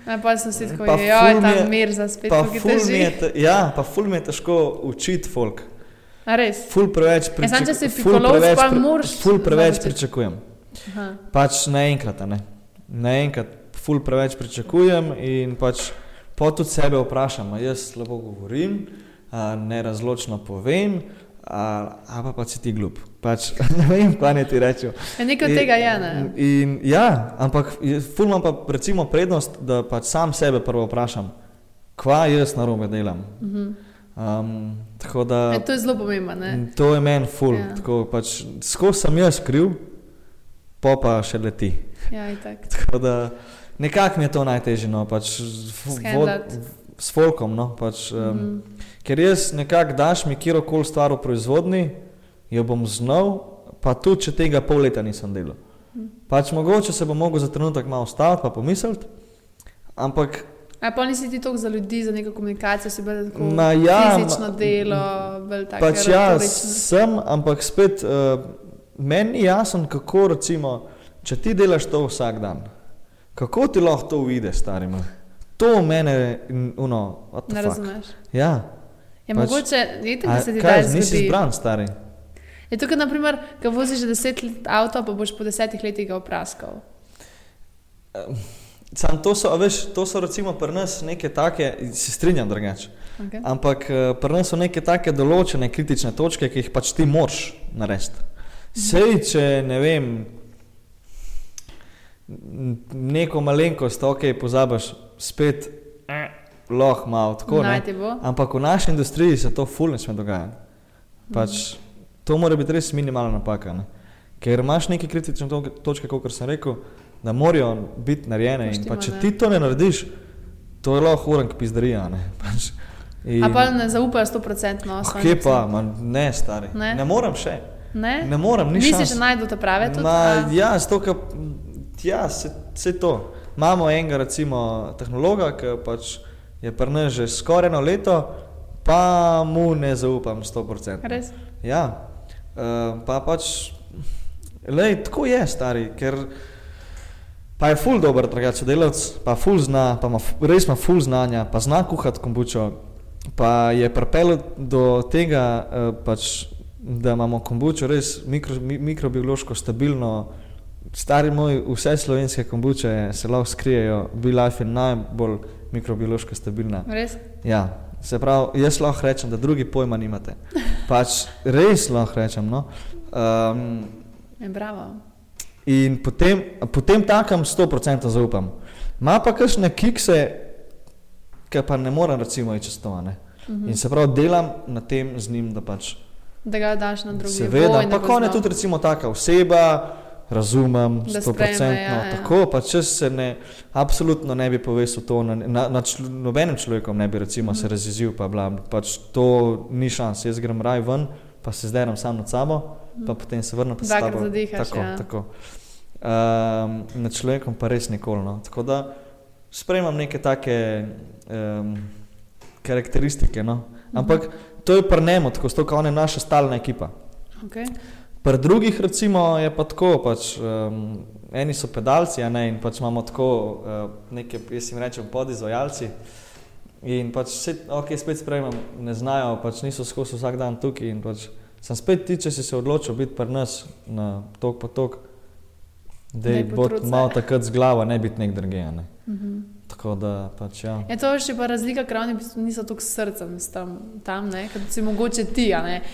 Ja, pa sem si tako, Pa ja, ful mi ta je- mir za spet, Pa ful mi je, te, ja, pa ful mi je težko učiti folk. A res? Ful preveč Ja, samo če si preveč pa moraš Ful preveč začeti. pričakujem. Aha. Pač naenkrat, a ne. Naenkrat ful preveč pričakujem in pač po tudi sebe vprašam, a jaz slabo govorim, a nerazločno povem, a, a pa, pa si ti glup. Pač, *laughs* ne vem, kaj ne ti rečem. Ja, nekaj od tega je, ne? In, ja, ampak je- ful imam pa recimo prednost, da pač sam sebe prvo vprašam, kva jaz narobe delam. Mhm. Um, tako da Ja, to je zelo pomembno, ne? to je meni ful. Ja. Ja. Pač, Skozi sem jaz kriv, pa pa še leti. Ja, itak. *laughs* Tako da nekako mi je to najtežje. No, pač, vod, s folkom. No, pač, um, Mhm. mm. Ker jaz nekako daš mi kjerkoli stvar v proizvodni, jo bom znal, pa tudi če tega pol leta nisem delal. Mhm. Pač mogoče se bom mogel za trenutek malo ustaviti, pa pomisliti, ampak A pa nisi ti toliko za ljudi, za neko komunikacijo, si bolj tako Ma ja, fizično delo, bolj tako pač ja, sem, ampak spet uh, meni ni jasno, kako recimo, če ti delaš to vsak dan, kako ti lahko to uvide, stari moj. To mene, uno, the Ne fuck. razumeš. Ja, Je Pač- mogoče, vidite, A, da se ti da nisi zgodi. zbran, stari. Je tukaj, naprimer, ko voziš že deset let avto, pa boš po desetih letih ga opraskal. Sam to so, veš, to so recimo pri nas neke take, se strinjam drugače. Okay. Ampak eh, pri nas so neke take določene kritične točke, ki jih pač ti moraš narediti. Sej, če ne vem, neko malenkost, ok, pozabiš, spet eh, lahko malo tako. Ne? Ampak v naši industriji se to fulno sme dogajati. Pač, to mora biti res minimalna napaka. Ne? Ker imaš neke kritične to- točke, kot sem rekel, da morajo biti narejene. In pa, Poštima, če ne. ti to ne narediš, to je lahko urank pizdarija. Pač, in- A pa ne zaupaš 100% no, Ah, Kje pa, man, ne, stari. Ne? ne morem še. Ne? Ne morem, ni šans. še najdel te prave tudi? Ma, a? ja, ker ja, se, se to. Imamo enega, recimo, tehnologa, ki pač je pri nas že skoraj eno leto, pa mu ne zaupam 100%. Res? Ja, uh, pa pač, lej, tako je, stari, ker pa je ful dober, drugače delavec, pa ful zna, pa ima, res ima ful znanja, pa zna kuhati kombučo, pa je pripeljal do tega, uh, pač, da imamo kombučo res mikro, mi, mikrobiološko stabilno. Stari moj, vse slovenske kombuče se lahko skrijejo, Bilife je najbolj mikrobiološko stabilna. Res? Ja, se pravi, jaz lahko rečem, da drugi pojma nimate. Pač res lahko rečem. No? Um, Je bravo. in potem, potem takem 100% zaupam. Ma pa kakšne kikse, ki pa ne morem recimo iti čez to. ne. Mhm. In se pravi, delam na tem z njim, da pač Da ga daš na drugi seveda, pa ko je tudi recimo taka oseba, razumem, Da 100%, sprejme, ja, ja. tako, pa če se ne, absolutno ne bi povesil to, na, na, na čl, nobenem človekom ne bi recimo Mhm. se razjezil, pa bla, pač to ni šans, jaz grem raj ven, pa se zderam sam nad sabo, pa potem se vrnem pa s Mhm. Dvakrat tabo. zadihaš, tako, ja. tako. Um, nad človekom pa res nikoli. No. Tako da sprejemam neke take um, karakteristike. No. Mhm. Ampak to je pri njemu, tako sto, on je naša stalna ekipa. Okay. Pri drugih, recimo, je pa tako, pač, um, eni so pedalci, ne, in pač imamo tako uh, neke, jaz jim rečem, podizvajalci. In pač vse, ok, spet sprejemam, ne znajo, pač niso skozi vsak dan tukaj. In pač sem spet ti, če si se odločil biti pri nas na tok po tok, da je bo se. malo takrat z glava, ne biti nek drugje. Ne. Mhm. Tako da pač ja. Je to še pa razlika, ker oni v bistvu niso tako srcem tam, tam ne, kot si mogoče ti,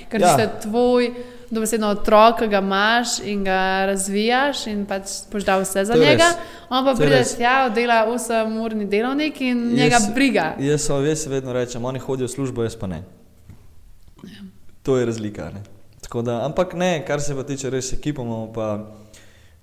ker Ja. ja. ste tvoj, dobesedno otrok, ki ga imaš in ga razvijaš in pač boš dal vse za To je njega. res. On pa pride tja, dela 8-urni delovnik in Jaz- njega briga. Jaz, so- jaz si vedno rečem, oni hodijo v službo, jaz pa ne. To je razlika. Ne? Tako Da, ampak ne, kar se pa tiče res ekipo, imamo pa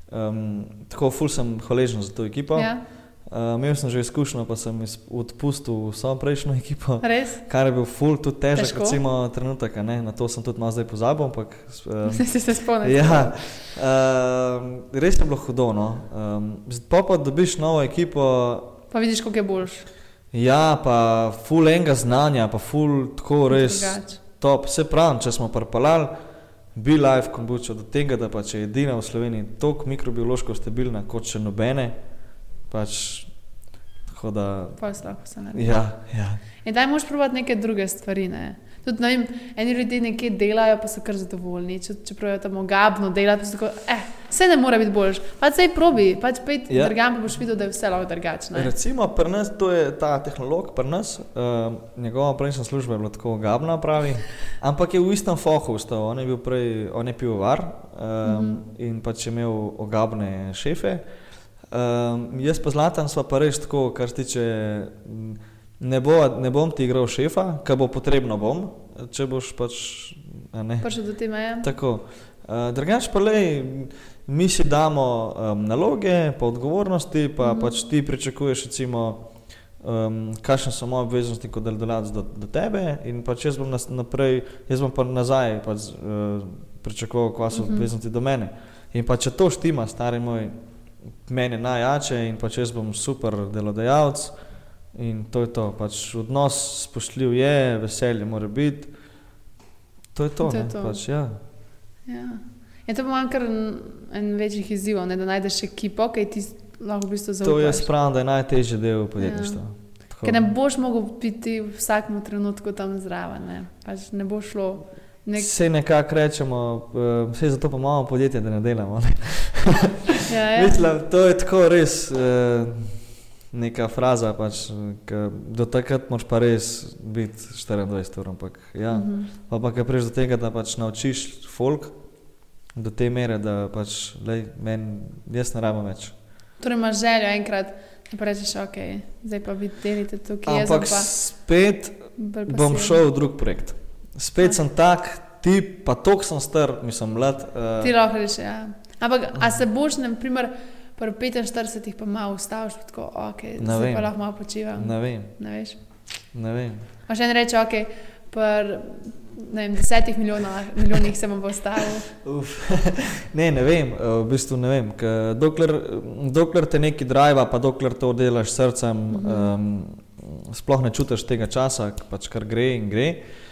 um, tako ful sem hvaležen za to ekipo. Ja, Uh, imel sem že izkušnjo, pa sem odpustil vso prejšnjo *laughs* ekipo, res? kar je bil ful, tudi težek, Težko? recimo, trenutek. Ne? Na to sem tudi malo zdaj pozabil. Ampak, um, *laughs* Si se spomnil? ja, um, res je bilo hudo. No? Um, pa pa dobiš novo ekipo, Pa vidiš, koliko je boljš. Ja, pa ful enega znanja, pa ful tako res top. Se pravi, če smo parpalali, bi life kombučo do tega, da pač je edina v Sloveniji tako mikrobiološko stabilna kot še nobene. Pač, tako da, je lahko se naredi. ja, ja. In daj moš provati neke druge stvari. Ne? Tudi, ne vem, eni ljudje nekje delajo, pa so kar zadovoljni. Če, čeprav je tam ogabno delati, pa so tako, eh, vse ne more biti boljš. Pa sej probi, pač pet Ja. drgam, pa boš videl, da je vse lahko drugačno. Recimo, pri nas, to je ta tehnolog, pri nas, uh, njegova prejšnja služba je bila tako gabna, pravi, ampak je v istem fohu ostal. On je bil prej, on je pivovar um, mm -hmm. in pač je imel ogabne šefe. Um, jaz pa zlatan sva pa res tako, kar se tiče, ne, bo, ne bom ti igral šefa, kar bo potrebno bom, če boš pač, a ne. Prišel do te meje. Tako. Uh, drugač pa le, mi si damo um, naloge, pa odgovornosti, pa mm -hmm. pač ti pričakuješ, recimo, um, kakšne so moje obveznosti kot delodajalec do, do tebe, in pač jaz bom nas, naprej, jaz bom pa nazaj pač, uh, pričakoval, kaj so Mhm. obveznosti do mene. In pa če to štima, stari moj, meni najjače in pač jaz bom super delodajalec. In to je to, pač odnos spoštljiv je, veselje mora biti. To je to. To je ne, to. Pač, ja. Ja. Je to po mojem kar en- večjih izzivov, ne, da najdeš ekipo, ki ti lahko v bistvu To zaupaš. jaz pravim, da je najtežji del podjetništva. Tako. Ker ne boš mogel biti v vsakem trenutku tam zraven. Ne, pač ne bo šlo. Nek, Vse nekako rečemo, uh, vse zato pa imamo podjetje, da ne delamo. Ne? *laughs* ja, ja. Mislim, to je tako res uh, neka fraza, pač, do takrat moraš pa res biti 24 ur. Ampak, ja. Mhm. Pa, pa kaj prejš do tega, da pač naučiš folk do te mere, da pač, lej, men, jaz ne rabim več. Torej imaš željo enkrat, da rečeš, ok, zdaj pa vi delite tukaj, jaz Ampak pa spet bom šel v drug projekt. Spet sem tak, ti pa tok sem star, mislim, mlad. Uh, Ti lahko rečeš, ja. Ampak, a se boš, na primer, pri 45 pa malo ustaviš, tako, ok, Ne vem. pa lahko malo počivam. ne vem, Ne veš. ne vem. Pa še en reče, ok, pri vem, desetih milijonah, milijonih se bom pa ustavil. Uf, *laughs* ne, ne vem, eh, v bistvu ne vem. Dokler, dokler te neki drive, pa dokler to delaš srcem, Mhm. um, sploh ne čutiš tega časa, pač kar gre in gre. Um,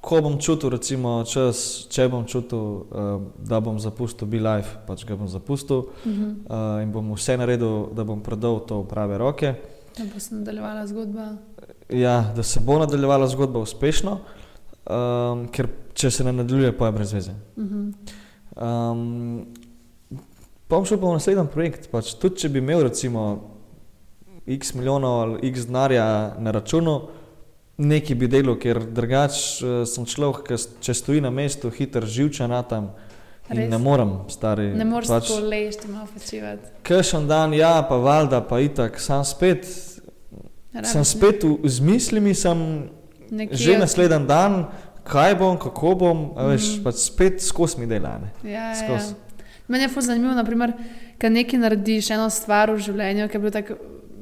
ko bom čutil, recimo, čas, če bom čutil, um, da bom zapustil BeLife, pač ga bom zapustil Mhm. uh, in bom vse naredil, da bom predal to v prave roke. Da bo se nadaljevala zgodba. Ja, da se bo nadaljevala zgodba uspešno, um, ker če se ne nadaljuje, pa je brez veze. Mhm. Um, pa bom šel pa v naslednji projekt. Pač, tudi če bi imel recimo x milijonov ali x denarja na računu, nekaj bi delal, ker drugače uh, sem človek, ki če stoji na mestu, hiter živčen tam. In ne morem, stari. Ne moreš pač, tako ležti, malo počivati. Kršen dan, ja, pa valjda, pa itak, sem spet, sem spet v, z mislimi, sem Nekje že naslednji dan, kaj bom, kako bom, a veš, Mhm. pač spet skozi mi dela. ne. Ja, ja. Meni je zanimivo, naprimer, kad nekaj narediš, eno stvar v življenju, ki je bilo tako.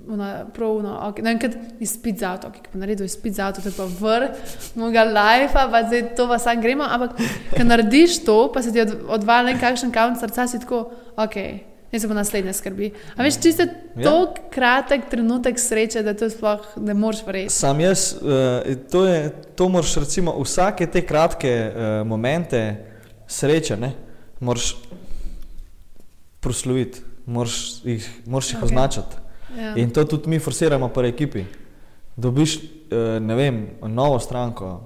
Una, pravno, okay. ne vem, kaj izpit za avto, ki je naredil izpit za avto, to je pa vrh mojega lajfa, pa zdaj to pa sam gremo, ampak ko narediš to, pa se ti od, odvali nekakšen kamen srca, si tako, ok, ne se bo naslednje skrbi. A veš, čisto Ja. tako kratek trenutek sreče, da to sploh ne moreš verjeti. Sam jaz, uh, to, je, to moraš recimo vsake te kratke uh, momente sreče, ne, moraš prosloviti, moraš jih, moraš jih Ok. okay. označiti. Ja. In to tudi mi forsiramo pri ekipi. Dobiš, uh, ne vem, novo stranko,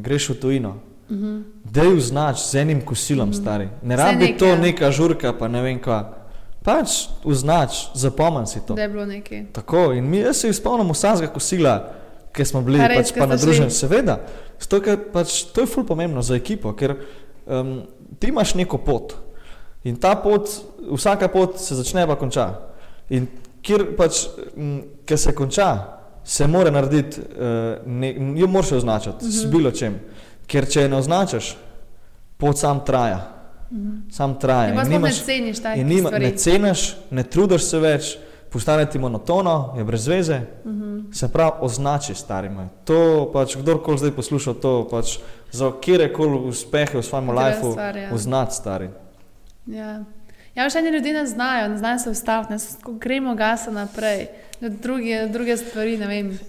greš v tujino. Mhm. Da jo znaš z enim kosilom, mm -hmm. stari. Ne rabi to neka žurka, pa ne vem kva. Pač označ, zapomni si to. Da je bilo nekaj. Tako, in mi se spomnim vsakega kosila, ki smo bili res, pač pa na šli? Seveda, ker pač, to je ful pomembno za ekipo, ker um, ti imaš neko pot in ta pot, vsaka pot se začne pa konča. In kjer pač, ker se konča, se mora narediti, uh, ne, jo moraš označiti uh -huh. s Mhm. bilo čem. Ker če je ne označiš, pot sam traja. Mhm. Sam traja. In in sploh ne nimaš- ceniš takih nima, stvari. ne ceniš, ne trudiš se več, postane ti monotono, je brez veze. Mhm. Se pravi, označi stari moj. To pač kdorkoli zdaj posluša, to pač za kjer koli uspehe v svojem lifeu ja. označi stari. Ja. Ja, še eni ljudje ne znajo, ne znajo se ustaviti, ne gremo gasa naprej, na druge, druge stvari,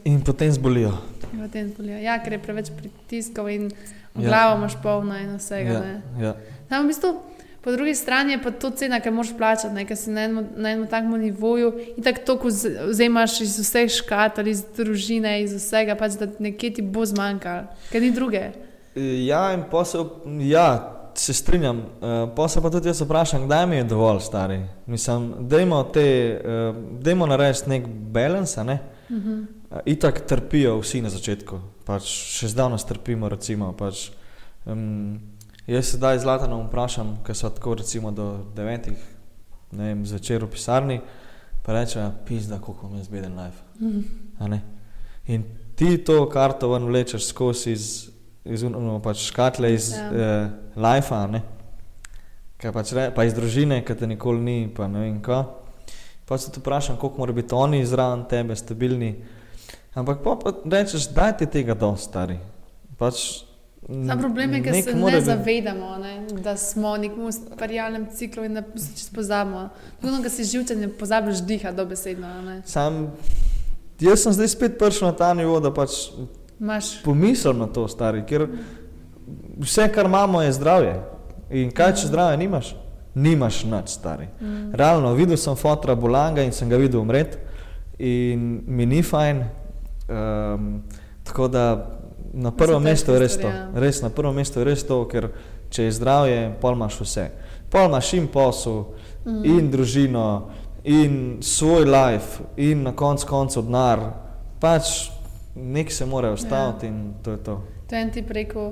In potem zbolijo. in potem bolijo. Ja, ker je preveč pritiskov in Ja. glavo imaš polno in vsega. Ja, ne. ja. Tam v bistvu, po drugi strani je pa to cena, ki moraš plačati, ne, ker si na enem, na enem takem nivoju in tako to, ko vz- vzemaš iz vseh škatl, iz družine, iz vsega, pač, da nekje ti bo zmanjkalo, ker ni druge. Ja, in posel, ja, se strinjam. Uh, posel pa tudi jaz vprašam, kdaj mi je dovolj stari. Mislim, dajmo, te, uh, dajmo narediti nek balans, ne? Mhm. Uh, itak trpijo vsi na začetku, pač še zdaj nas trpimo. Recimo, pač, um, jaz sedaj zlatano vprašam, ker so tako recimo do devetih vem, zvečer v pisarni, pa reče, pizda, kako mi je zbeden life. Mhm. a ne. In ti to karto ven vlečeš skozi iz, iz no, pač škatle, iz Ja. uh, lajfa. Kaj pač re, pa iz družine, ki te nikoli ni, pa ne vem kaj. Pa se ti vprašam, koliko mora biti oni zraven tebe, stabilni. Ampak pa, pa rečeš, daj ti tega dosti, stari. Pač, Sam problem je, ker se ne biti- zavedamo, ne, da smo v nekem ustvarjalnem ciklu in da se pozabimo. Tukaj, ko si živčen, ne pozabiš diha dobesedno. a Ne. Sam, jaz sem zdaj spet prišel na ta nivo, da pač Imaš pomislim na to, stari, ker vse, kar imamo, je zdravje. In kaj, če zdravje nimaš? Nimaš nič, stari. mm, Realno, videl sem fotra Bolanga in sem ga videl umret, in mi ni fajn. Um, tako da na prvem mestu je res to. ja. Res na prvem mestu je res to, ker če je zdravje, pol imaš vse. Pol imaš in posel, mm. in družino, in svoj life, in na koncu koncev denar. Pač nek se mora ustaviti Ja. in to je to. To je en ti rekel,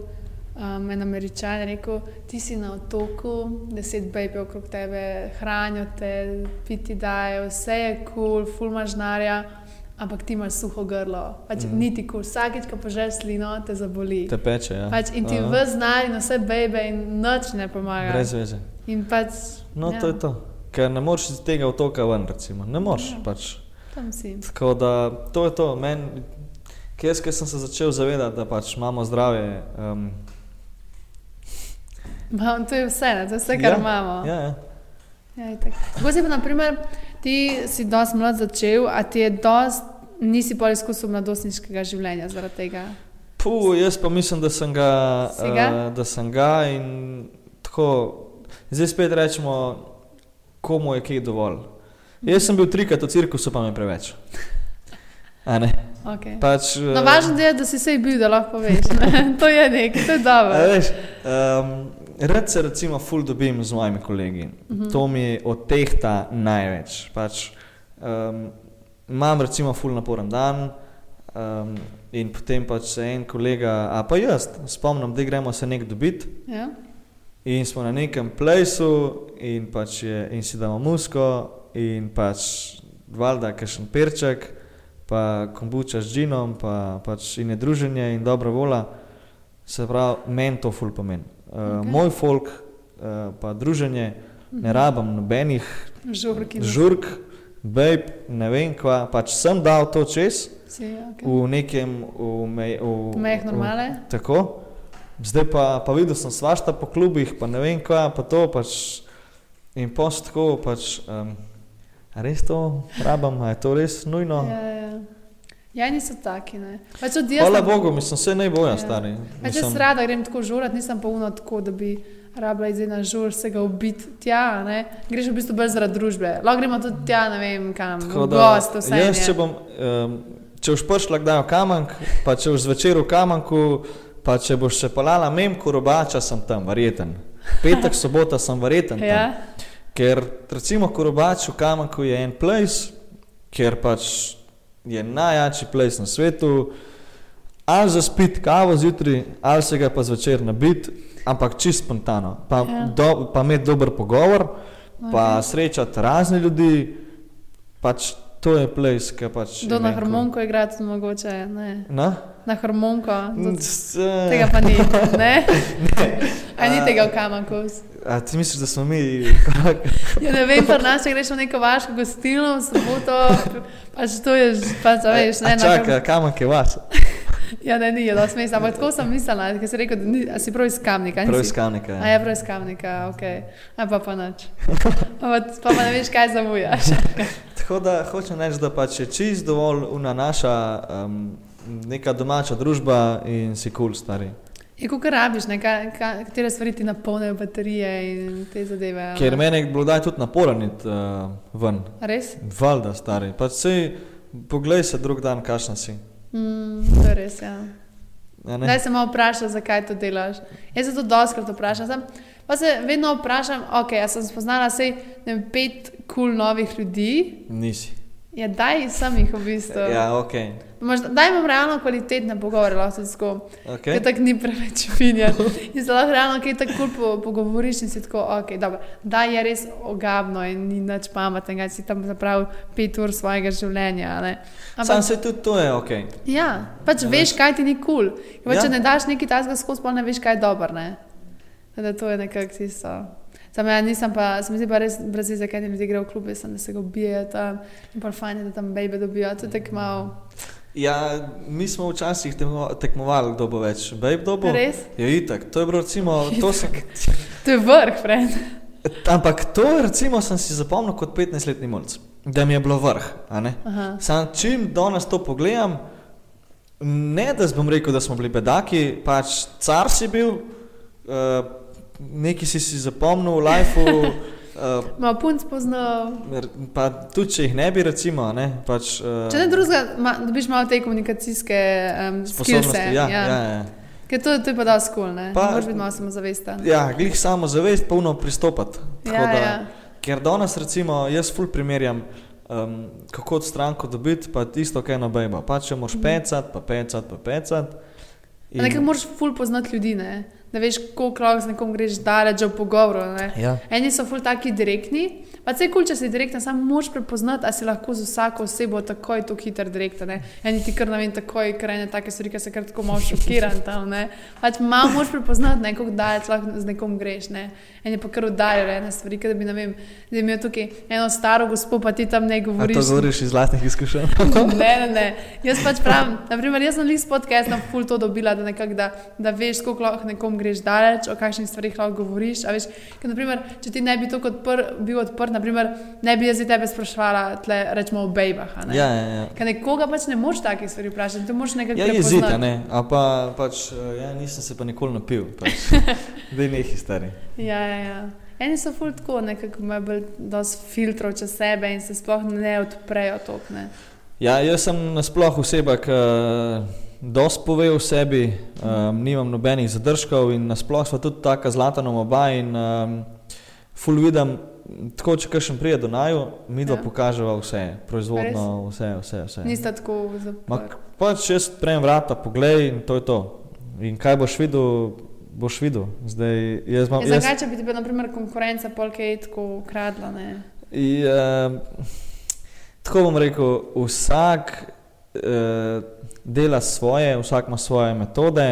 um, en američan je rekel, ti si na otoku, deset bejbe okrog tebe, hranijo te, piti dajo, vse je kul, cool, fulmaš narja, ampak ti imaš suho grlo. Pač mm. Niti kul, cool. vsakeč, ko požeš slino, te zaboli. Te peče. Ja. Pač in ti Aha. v znari, na vse bejbe in noč ne pomaga. Brez veze. In pač, No, ja, to je to. Ker ne moreš iz tega otoka ven, recimo. Ne moreš. Ja. Pač. Tam si. Tako da to je to. Men, Jaz, ki sem se začel zavedati, da pač imamo zdravje. Um, Mam, to je vse, ne? to je vse, kar Ja, imamo. ja, ja. Ja. Kako si pa, naprimer, ti si dosti mlad začel, a ti je dosti, nisi pa izkusil mladostniškega življenja zaradi tega. Puh, jaz pa mislim, da sem ga, Si ga? Uh, da sem ga in tako. Zdaj spet rečemo, komu je kaj dovolj. Jaz sem bil trikrat v cirkusu, pa mi je preveč. Okay. Pač, No, važno je, da si se bil, da lahko poveš. ne. *laughs* to je nekaj, to je dobro. Veš, um, rad se recimo ful dobim z mojimi kolegi. Uh -huh. To mi odtehta največ. Pač, um, imam recimo ful naporen dan um, in potem pač se en kolega, a pa jaz, spomnim, da gremo se nek dobiti. Ja? In smo na nekem plesu, in, pač je, in si damo musko, in pač valjda, kakšen perček, pa kombuča z džinom, pa pač in je druženje in dobra vola. Se pravi, meni to ful pomeni. Uh, Okej. okay. Moj folk, uh, pa druženje, ne rabim nobenih Žurki. žurk, bejb, ne vem kva, pač sem dal to čez Si, okay. v nekem, v, mej, v, Mejh v- normale. Tako. Zdaj pa, pa videl sem svašta po klubih, pa ne vem kva, pa to pač. In post tako pač. Um, res to rabam, a je to res nujno? Ja, ja. ja, niso taki. Pač jaz. Hvala sem- Bogu, mislim, se ne boja, Ja. stari. Pač jaz rada grem tako žurat, nisem pa uno tako, da bi rabila izid na žur, se ga ubiti tja. Ne. Greš v bistvu bolj zaradi družbe. Lahko gremo tudi tja, ne vem kam, Tako da, gost, vse. jaz, če bom, um, če boš prišla kdaj v Kamank, pa če boš zvečer v Kamanku, pa če boš še palala mem korobača, sem tam, verjeten. Petek, *laughs* sobota sem verjeten. Tam. Ja, Ker recimo Korobač v Kamanku je en place, ker pač je najjači place na svetu, ali za spit kavo zjutraj, ali se ga pa zvečer nabit, ampak čist spontano. Pa, Ja. do, pa imeti dober pogovor, pa Ok. srečati razne ljudi, pač to je place, ki pač. Do na harmoniko igrati mogoče, ne. Na? Na harmoniko, tudi S- tega pa ni, *laughs* ne? A ni tega v kamanku. A ti misliš, da smo mi *laughs* Ja, ne vem, pa nas, če greš v neko vaško gostilno v soboto, pač to je, pač, a veš, ne, A na čakaj, kamak je vas? *laughs* Ja, ne, ni, dosti smisla, ampak tako sem mislila, ker si rekel, da ni, a si prav iz kamnika. Prav iz kamnika. A je prav iz kamnika, ok. A pa pa nič. Pa, pa, ne veš, kaj zamujaš. *laughs* Tako da hočem reči, da pač je čist dovolj una naša um, neka domača družba in si kul cool, stari. Je kot rabiš, ne, ka, ka, katere stvari ti napolnijo baterije in te zadeve. a ne? Ker meni je bilo daj tudi naporen iti uh, ven. Res? Valjda, stari. Pač sej, poglej se drug dan, kakšna si. Mm, to je res, ja. Daj se malo vprašati, zakaj to delaš. Jaz se to doskrat vprašam. Sem, pa se vedno vprašam, ok, jaz sem spoznala sej, ne vem, pet kul cool novih ljudi. Nisi. Ja, daj sem jih v bistvu. Ja, ok. Možda, daj imam realno kvalitetne pogovore, lahko tudi tako. okay. Ker tako ni preveč finja. In se lahko realno kaj tako cool po, pogovoriš in si tako, ok, dobro. Da je res ogabno in ni nič pametnega, si tam zapravil pet ur svojega življenja. a ne. Sam se tudi to je ok. Ja, pač Ja, veš, kaj ti ni kul. Cool. Ja. Če ne daš neki tasga skozi, pa ne veš, kaj je dobro. Ne? Da to je nekako tisto. Sam ja nisem pa, se mi zdi pa res brez veze, kaj ljudje grejo v klub, sem, da se ga ubijajo tam in pa fajn je, da tam bejbe dobijo. To je tako malo. Ja, mi smo včasih tekmo- tekmovali, kdo bo več. Babe, kdo bo? Res? Ja, itak. To je bilo recimo, to sem, *laughs* To je vrh, friend. *laughs* ampak to recimo sem si zapomnil kot 15-letni mulj, da mi je bilo vrh. Sam čim danes to pogledam, ne da bom rekel, da smo bili bedaki, pač car si bil, uh, nekaj si si zapomnil v lifeu. *laughs* Uh, Malo punc poznal. pa tudi če jih ne bi, recimo, ne, pač, uh, Če ne drugega, ma, dobiš malo te komunikacijske um, sposobnosti. Ja, ja. Ja, ja. Ker to, to je pa da skul, ne? Pa- Moraš biti malo samozavesten. ja, glih samo zavest, polno pristopati. Tako ja, da- ja. Ker danes, recimo, jaz ful primerjam, um, kako od stranko dobiti, pa tisto, kaj na bejba. Pa če moraš pecati, pa pecati, pa pecati. In... Nekaj moraš ful poznati ljudi, ne? Da veš, koliko lahko z nekom greš daleč v pogovoru. Ne? Ja. Eni so ful taki direktni, pa vse kul, če si direkten, samo moraš prepoznati, a si lahko z vsako osebo takoj to hiter direkten. ne. Eni ti kar ne vem, takoj, ker ene take stvari, ki se kar tako malo šokiran tam. Ne? Pač malo moraš prepoznati, ne, koliko daleč lahko z nekom greš. Ne? Eni pa kar udarjajo ene stvari, da bi, ne vem, da bi imel tukaj eno staro gospo, pa ti tam ne A govoriš. to govoriš iz vlastnih izkušenj? *laughs* Ne, ne, ne. Jaz pač pravim, naprimer, jaz sem list podcastom ful to dobila, da, nekak, da, da veš, koliko lahko nekom greš daleč, o kakšnih stvarih lahko govoriš. A Veš, ker, naprimer, če ti ne bi to kot pr, bil odprt, naprimer, ne bi jaz tebe sprašvala, tle, rečemo o bejbah. a ne. Ja, ja, ja. Ker nekoga pač ne moreš takih stvari vprašati, to moraš nekako Ja, jezita, prepoznati. ne. A pa pač, eh, ja, nisem se pa nikoli napil. Pač. *laughs* Dej nehi stari. Ja, ja, ja. Eni so ful tako, nekako imajo bolj dosti filtrov čez sebe in se sploh ne odprejo tokne. Ja, jaz sem nasploh oseba, ki dosti pove o sebi, um, nimam nobenih zadržkov in nasploh smo tudi taka zlata oba in um, ful vidim, tako če kakšen prije do naju, mi dva Ja. pokaževa vse, proizvodno, vse, vse. vse. Nista tako Ma, zaprti. pač jaz prejem vrata, poglej in to je to. In kaj boš videl, boš videl. Zdaj, jaz imam, Ja, jaz, zakaj, če bi ti bila, naprimer, konkurenca polkej tako ukradla? Ne? I, uh, tako bom rekel, vsak uh, dela svoje, vsak ima svoje metode.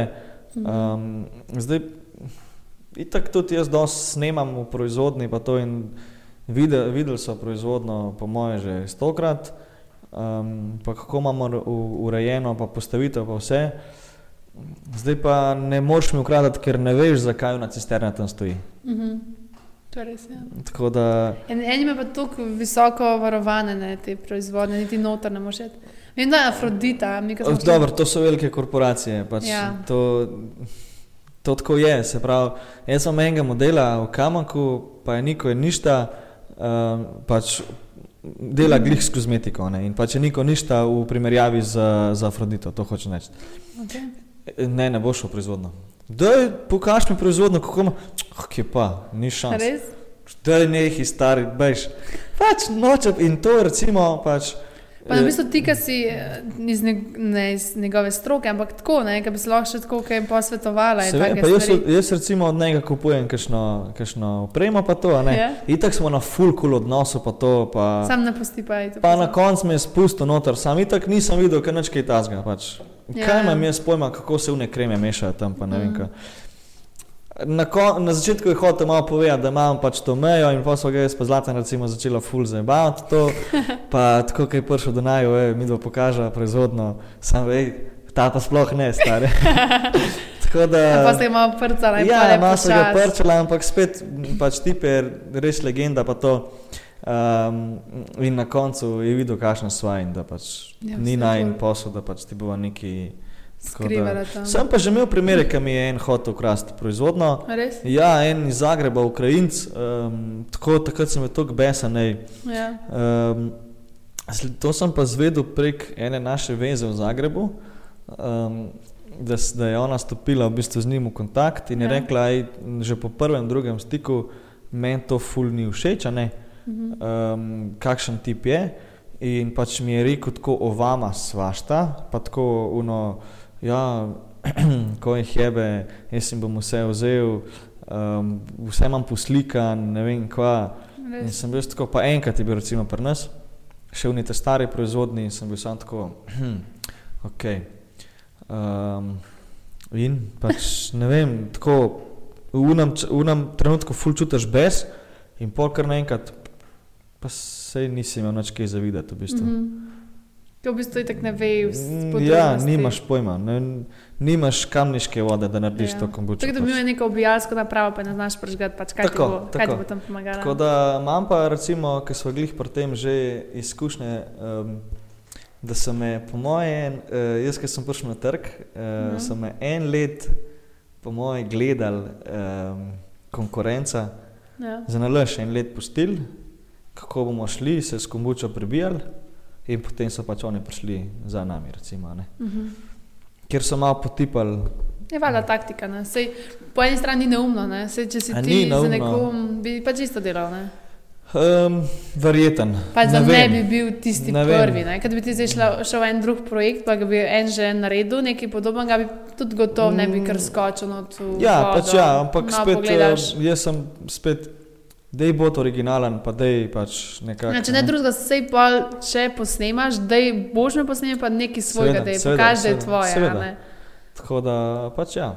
Um, zdaj, itak tudi jaz dosti snemam v proizvodni, pa to in videl, videl so proizvodno, po moje, že stokrat. Um, pa kako imamo urejeno, pa postavitev, pa vse. Zdaj pa ne moreš mi ukradati, ker ne veš, zakaj na cisterna tam stoji. Mhm. To je res. Ja. Tako da En, eni ima pa tako visoko varovane ne, te proizvodnje, niti noter ne moreš. Vem, da je Afrodita, Dobro, to so velike korporacije. Pač Ja. to, to tako je. Se pravi, jaz sem enega modela v Kamaku, pa je niko je ništa, um, pač dela glih s kozmetiko. Ne? In pač je niko ništa v primerjavi z, z Afrodito, to hoče reči. Okay. Ne, ne boš šel proizvodno. Daj, pokaž mi proizvodno, kako ima. Kje pa, ni šans. Res? Daj, nehi stari, bež. Pač noče in to recimo pač. Pa na eh, bistvu ti, ki si eh, iz, ne, ne iz njegove stroke, ampak tako, ne, ki bi se lahko še tako kaj posvetovala. Se vem, pa jaz, jaz recimo od njega kupujem kakšno, kakšno opremo, pa to, ne. Ja. Itak smo na full cool odnosu, pa to, pa, Sam ne pusti pa je to. pa na koncu me je spustil noter, sam itak nisem videl, kaj nič kaj tazga. Pač. Ja. Kaj imam jaz pojma, kako se vne kreme mešajo tam, pa ne vem Mhm. kaj. Na, kon, na začetku je hotel malo povedati, da imam pač to mejo in pa so ga jaz pa zlatan recimo začela full zabavati to, pa tako, kaj je prišel do naju, ej, mi dva pokaža proizvodno, sam vej, ta pa sploh ne, stare. *laughs* tako da... Ja, pa se je malo prcala in Ja, malo so ga prčala, ampak spet pač tip je res legenda. Pa to, um, in na koncu je videl, kakšna sva in da pač Ja, ni vse naj in bolj. posel, da pač ti bo neki. Skrivala tam. Sem pa že imel primere, ki mi je en hotel ukrasti proizvodno. Res? Ja, en iz Zagreba, Ukrajinc, um, tako takrat sem bil tako besen. Ja. Um, to sem pa zvedel prek ene naše veze v Zagrebu, um, da, da je ona stopila v bistvu z njim v kontakt in je Ja. rekla, da že po prvem, drugem stiku meni to ful ni všeč, ne, Mhm. um, kakšen tip je. In pač mi je rekel tako o vama svašta, pa tako uno, ja, *clears throat* ko jih jebe, jaz jim bom vse vzel, um, vse imam poslikan, ne vem kva. In Res. sem bil tako, pa enkrat je bil recimo pri nas, še v neki stari proizvodni in sem bil sam tako, ok. Um, in pač ne vem, tako v unem, v unem trenutku ful čutiš bes in pol kar naenkrat, pa se nisi imel nič kaj zavidati v bistvu. Mhm. Ko v bistvu tako ne ve, Mm, Ja, nimaš pojma, ne, nimaš kamniške vode, da narediš Ja. to kombučo. Tako da bi pač. imel neko ubijalsko napravo, pa ne znaš prežgati, pač, kaj, Tako, ti bo, kaj ti tako. bo tam pomagalo. Tako da imam pa, recimo, ki smo glih pri tem že izkušnje, um, da so me, po moje, uh, jaz, ki sem prišel na trg, uh, Mhm. so me en let, po moje, gledali um, konkurenca, Ja. za nalaž en let pustili, kako bomo šli, se s kombučo prebijali, in potem so pač oni prišli za nami, recimo, ne. Mhm. ker so malo potipali. Je valjda taktika. Ne? Sej, po eni strani ni neumno, ne? Sej, če si A ti za nekom, bi pač isto delal. Ne? Um, verjeten. Pač da ne, bi bil tisti Ne prvi. Ne? Kad bi ti zdaj šla, šel v en drug projekt, pa ga bi en že naredil, nekaj podobnega, bi tudi gotov ne bi kar skočil Ja, vodo. pač ja, ampak Malo spet, pogledaš. uh, jaz sem spet, da je bod originalen, pa da je pač nekako. Ja, če ne drugega, sej pol, če posnemaš, da je božno posnemi, pa nekaj svojega, Seveda, seveda, pokaži, da je tvoje. a seveda. ne. Tako da pač ja.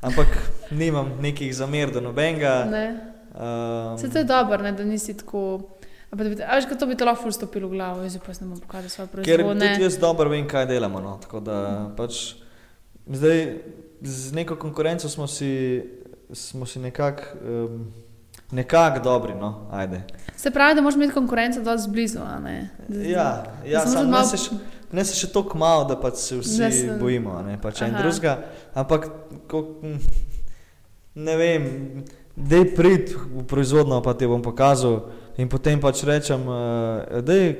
Ampak nimam nekih zamer do nobenega. Ne. Um, Se to je dobro, ne, da nisi tako. A pa da bi te- a veš, kot to bi te lahko ful stopilo v glavo, jaz pa ne bom pokazal svoje ker proizvodne. tudi jaz dobro vem, kaj delamo. No. Tako da pač zdaj z neko konkurenco smo si, smo si nekako um, nekak dobri. No. Ajde. Se pravi, da moraš imeti konkurenco dosti blizu, a ne? Da- Ja, ja samo ne malo- se še- Ne se še tako malo, da pač se vsi Da se- bojimo, a ne pač en drugega. Ampak, ko, ne vem, da je prid v proizvodno, pa ti bom pokazal. In potem pač rečem, da je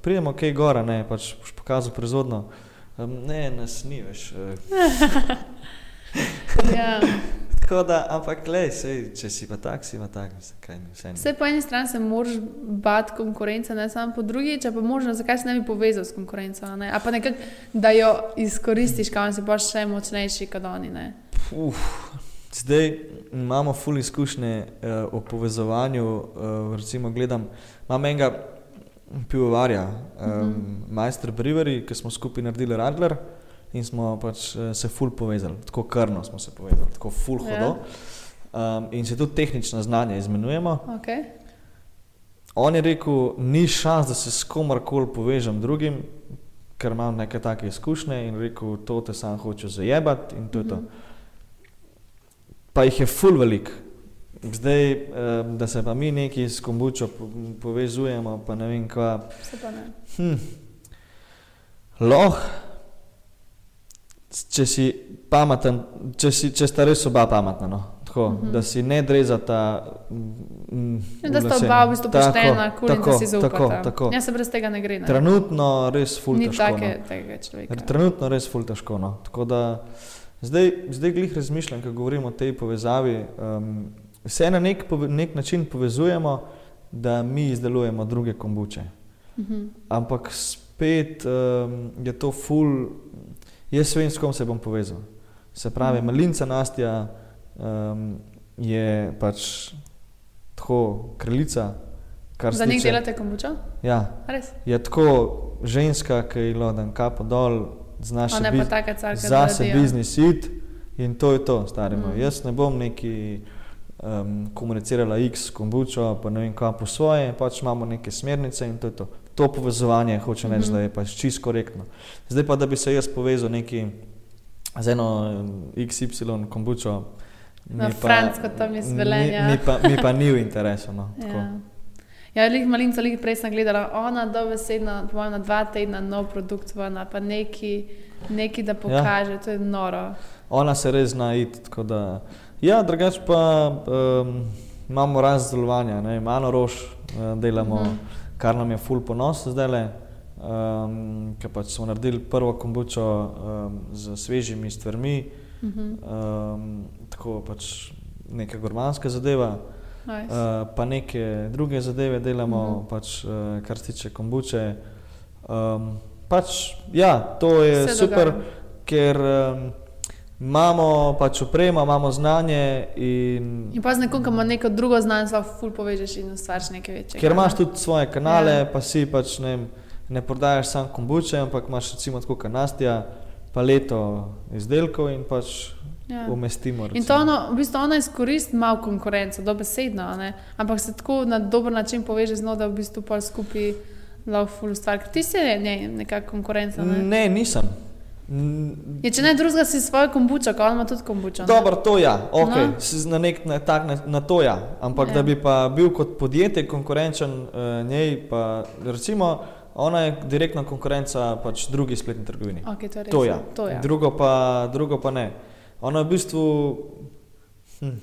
pridemo kaj gora, ne pač boš pokazal proizvodno. Ne, nas ni več. eh. *laughs* Ja. Tako da, ampak, glej, sej, če si pa tak, si pa tak, mislim, kaj mi vse. Vse po eni strani se moraš bati konkurence, ne samo po drugi, če pa možno, zakaj se ne bi povezal s konkurenco. a Ne? A pa nekako, da jo izkoristiš, kaj si boš še močnejši kot oni. Ne? Uf, zdaj imamo ful izkušnje uh, o povezovanju. Uh, recimo, gledam, imam enega pivovarja, um, Mhm. Majster Brewery, ki smo skupaj naredili Radler in smo pač uh, se ful povezali, tako krno smo se povezali, tako ful Ja. hodo. Um, in se tudi tehnično znanje izmenjujemo. Okay. On je rekel, ni šans, da se s komarkoli povežem drugim, ker imam neke take izkušnje in rekel, to te sam hoče zajebati in to je to. Mhm. Pa jih je full velik. Zdaj, eh, da se pa mi neki s kombučo po- povezujemo, pa ne vem kva. Se pa ne. Hm. Loh, če si pameten, če, si, če sta res oba pametna, no. Tako, Mhm. da si ne drezata. mm, Ja, Da sta oba v bistvu poštena, kul in da si zaupata. Tako, tako. Ja, se brez tega ne gre. Ne? Trenutno res ful Ni težko. take, no. tega človeka. Trenutno res ful težko. No. Tako da zdaj, zdaj glih razmišljam, ko govorimo o tej povezavi. Um, vse na nek, nek način povezujemo, da mi izdelujemo druge kombuče. Mhm. Ampak spet um, je to ful, jaz vem, s kom se bom povezal. Se pravi, Mhm. malinca Nastja um, je pač tako kraljica. Za njih delate kombučo? Ja, Res? je tako ženska, ki je loden kapo dol, znaš se carka. za se biznis it in to je to, stari moj. Mm. Jaz ne bom neki um, komunicirala X kombučo, pa ne vem kaj po svoje, pač imamo neke smernice in to je to. To povezovanje hoče reči, Mhm. da je pač čisto korektno. Zdaj pa, da bi se jaz povezal neki z eno XY kombučo. Na mi francosko tam iz mi- Velenja. Mi pa, mi pa ni v interesu. No. Ja. Ja, lih malinca, lih prej sem gledala, ona dobesedno, po mojem, na dva tedna nov produkt ali pa neki, neki da pokaže, ja. to je noro. Ona se res zna iti. tako Da, ja, drugače pa um, imamo razdelovanja, ne, malo rož delamo, uh Mhm. -huh. Kar nam je full ponos zdaj le. Um, ker pač smo naredili prvo kombučo um, z svežimi stvarmi, Mhm. um, tako pač neka gormanska zadeva, Nice. uh, pa neke druge zadeve delamo, uh Mhm. -huh. pač, uh, kar se tiče kombuče. Um, pač, ja, to je Se super dogaja. ker um, imamo pač opremo, imamo znanje in In pa z nekom, ki ima neko drugo znanje, lahko ful povežeš in ustvariš nekaj večjega. ker imaš tudi svoje kanale, Ja. pa si pač ne, vem, ne prodajaš sam kombuče, ampak imaš recimo tako kanastija, paleto izdelkov in pač Ja. umestimo. In recimo. to ono, v bistvu ona izkoristi malo konkurenco, dobesedno, ne? ampak se tako na dober način poveže z njo, da v bistvu pa skupaj lahko ful stvar. Ti si ne, nekakšna konkurenca. Ne? Ne, nisem. Je, če ne drugega, si svojo kombučo, ko ima tudi kombučo. ne? Dobro, to ja, okay. No. na nek na, tak, na, na to ja. Ampak Ja. da bi pa bil kot podjetje konkurenčen uh, njej, pa recimo ona je direktna konkurenca pač drugi spletni trgovini. Okay, to je. To ja. To ja. Drugo, pa, drugo pa ne. Ona v bistvu, hm,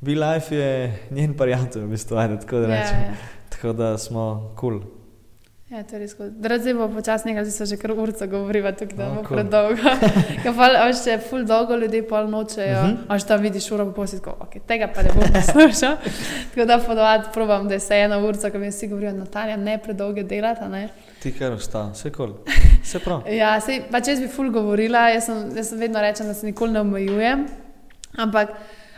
BeLife je njen prijatelj, v bistvu, ajde, tako da Ja, rečem. ja. Tako da smo kul. Cool. Ja, to je res. Zdaj bo nekaj, zdaj se že kar urca govoriva, tako da No, bo predolgo. *laughs* Ker pa če ful dolgo ljudi pol nočejo, uh Mhm. -huh. až tam vidiš uro, pa positi, ok, tega pa ne bom poslušal. *laughs* tako da podovat probam, da se ena urca, ko mi vsi govorijo, Natalija, ne predolge delati, a ne. Ti kar ostaja, vse kul. Vse prav. *laughs* Ja, sej, pa če jaz bi ful govorila, jaz sem, jaz sem vedno rečem, da se nikoli ne omejujem. Ampak,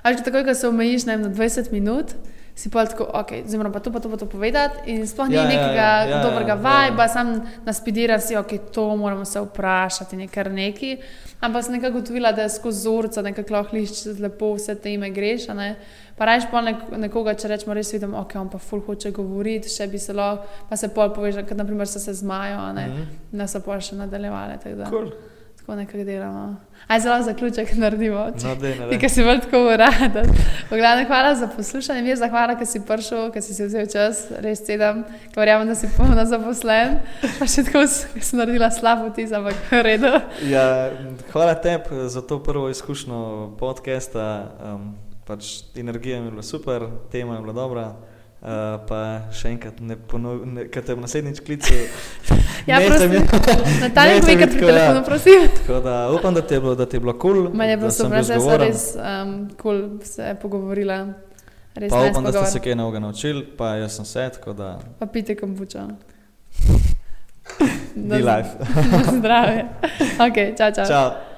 ali takoj, ko se omejiš ne, vem, na 20 minut, si pa tako, ok, zdaj moram pa to, pa to, pa to povedati. In sploh ni Ja, ja, ja, nekega ja, ja, ja, dobrega ja, ja, ja. sam naspidira si, ok, to moramo se vprašati, nekaj neki. Ampak sem nekako gotovila, da je skozi vzorca nekako lahko lepo vse te ime greš. a Ne? Pa rajš pa nek, nekoga, če rečemo, res vidim, ok, on pa ful hoče govoriti, še bi se lahko, pa se pol poveže, kot naprimer so se zmajo, ne, Mhm. da so pa še nadaljevale. tako da. Cool. Tako nekako delamo. Aj zelo zaključek naredimo. No, dej, ne, ki si bolj tako urada. Poglavne, hvala za poslušanje. Mi je zahvala, ker si prišel, ker si si vzel čas, res sedem, ker verjamem, da si polno zaposlen. Pa še tako sem naredila slabo vtis, ampak v redu. Ja, hvala tebi za to prvo izkušnjo podcasta. Um, pač energija mi je bila super, tema je bila dobra. Uh, pa še enkrat, ne ponov, ne, ker te bom naslednjič klical. *laughs* Ja, prosim. *laughs* Natalija, povej, kar pri ja. telefonu, prosim. Tako da upam, da ti je bilo, da ti je bilo kul. Cool, Meni je bilo super, da sem res um, cool se pogovorila. Res Pa upam, da ste se kaj novega naučili, pa jaz sem se, tako da Pa pite kombučo. *laughs* be life. Zdrave. Ok, čau, čau. Čau.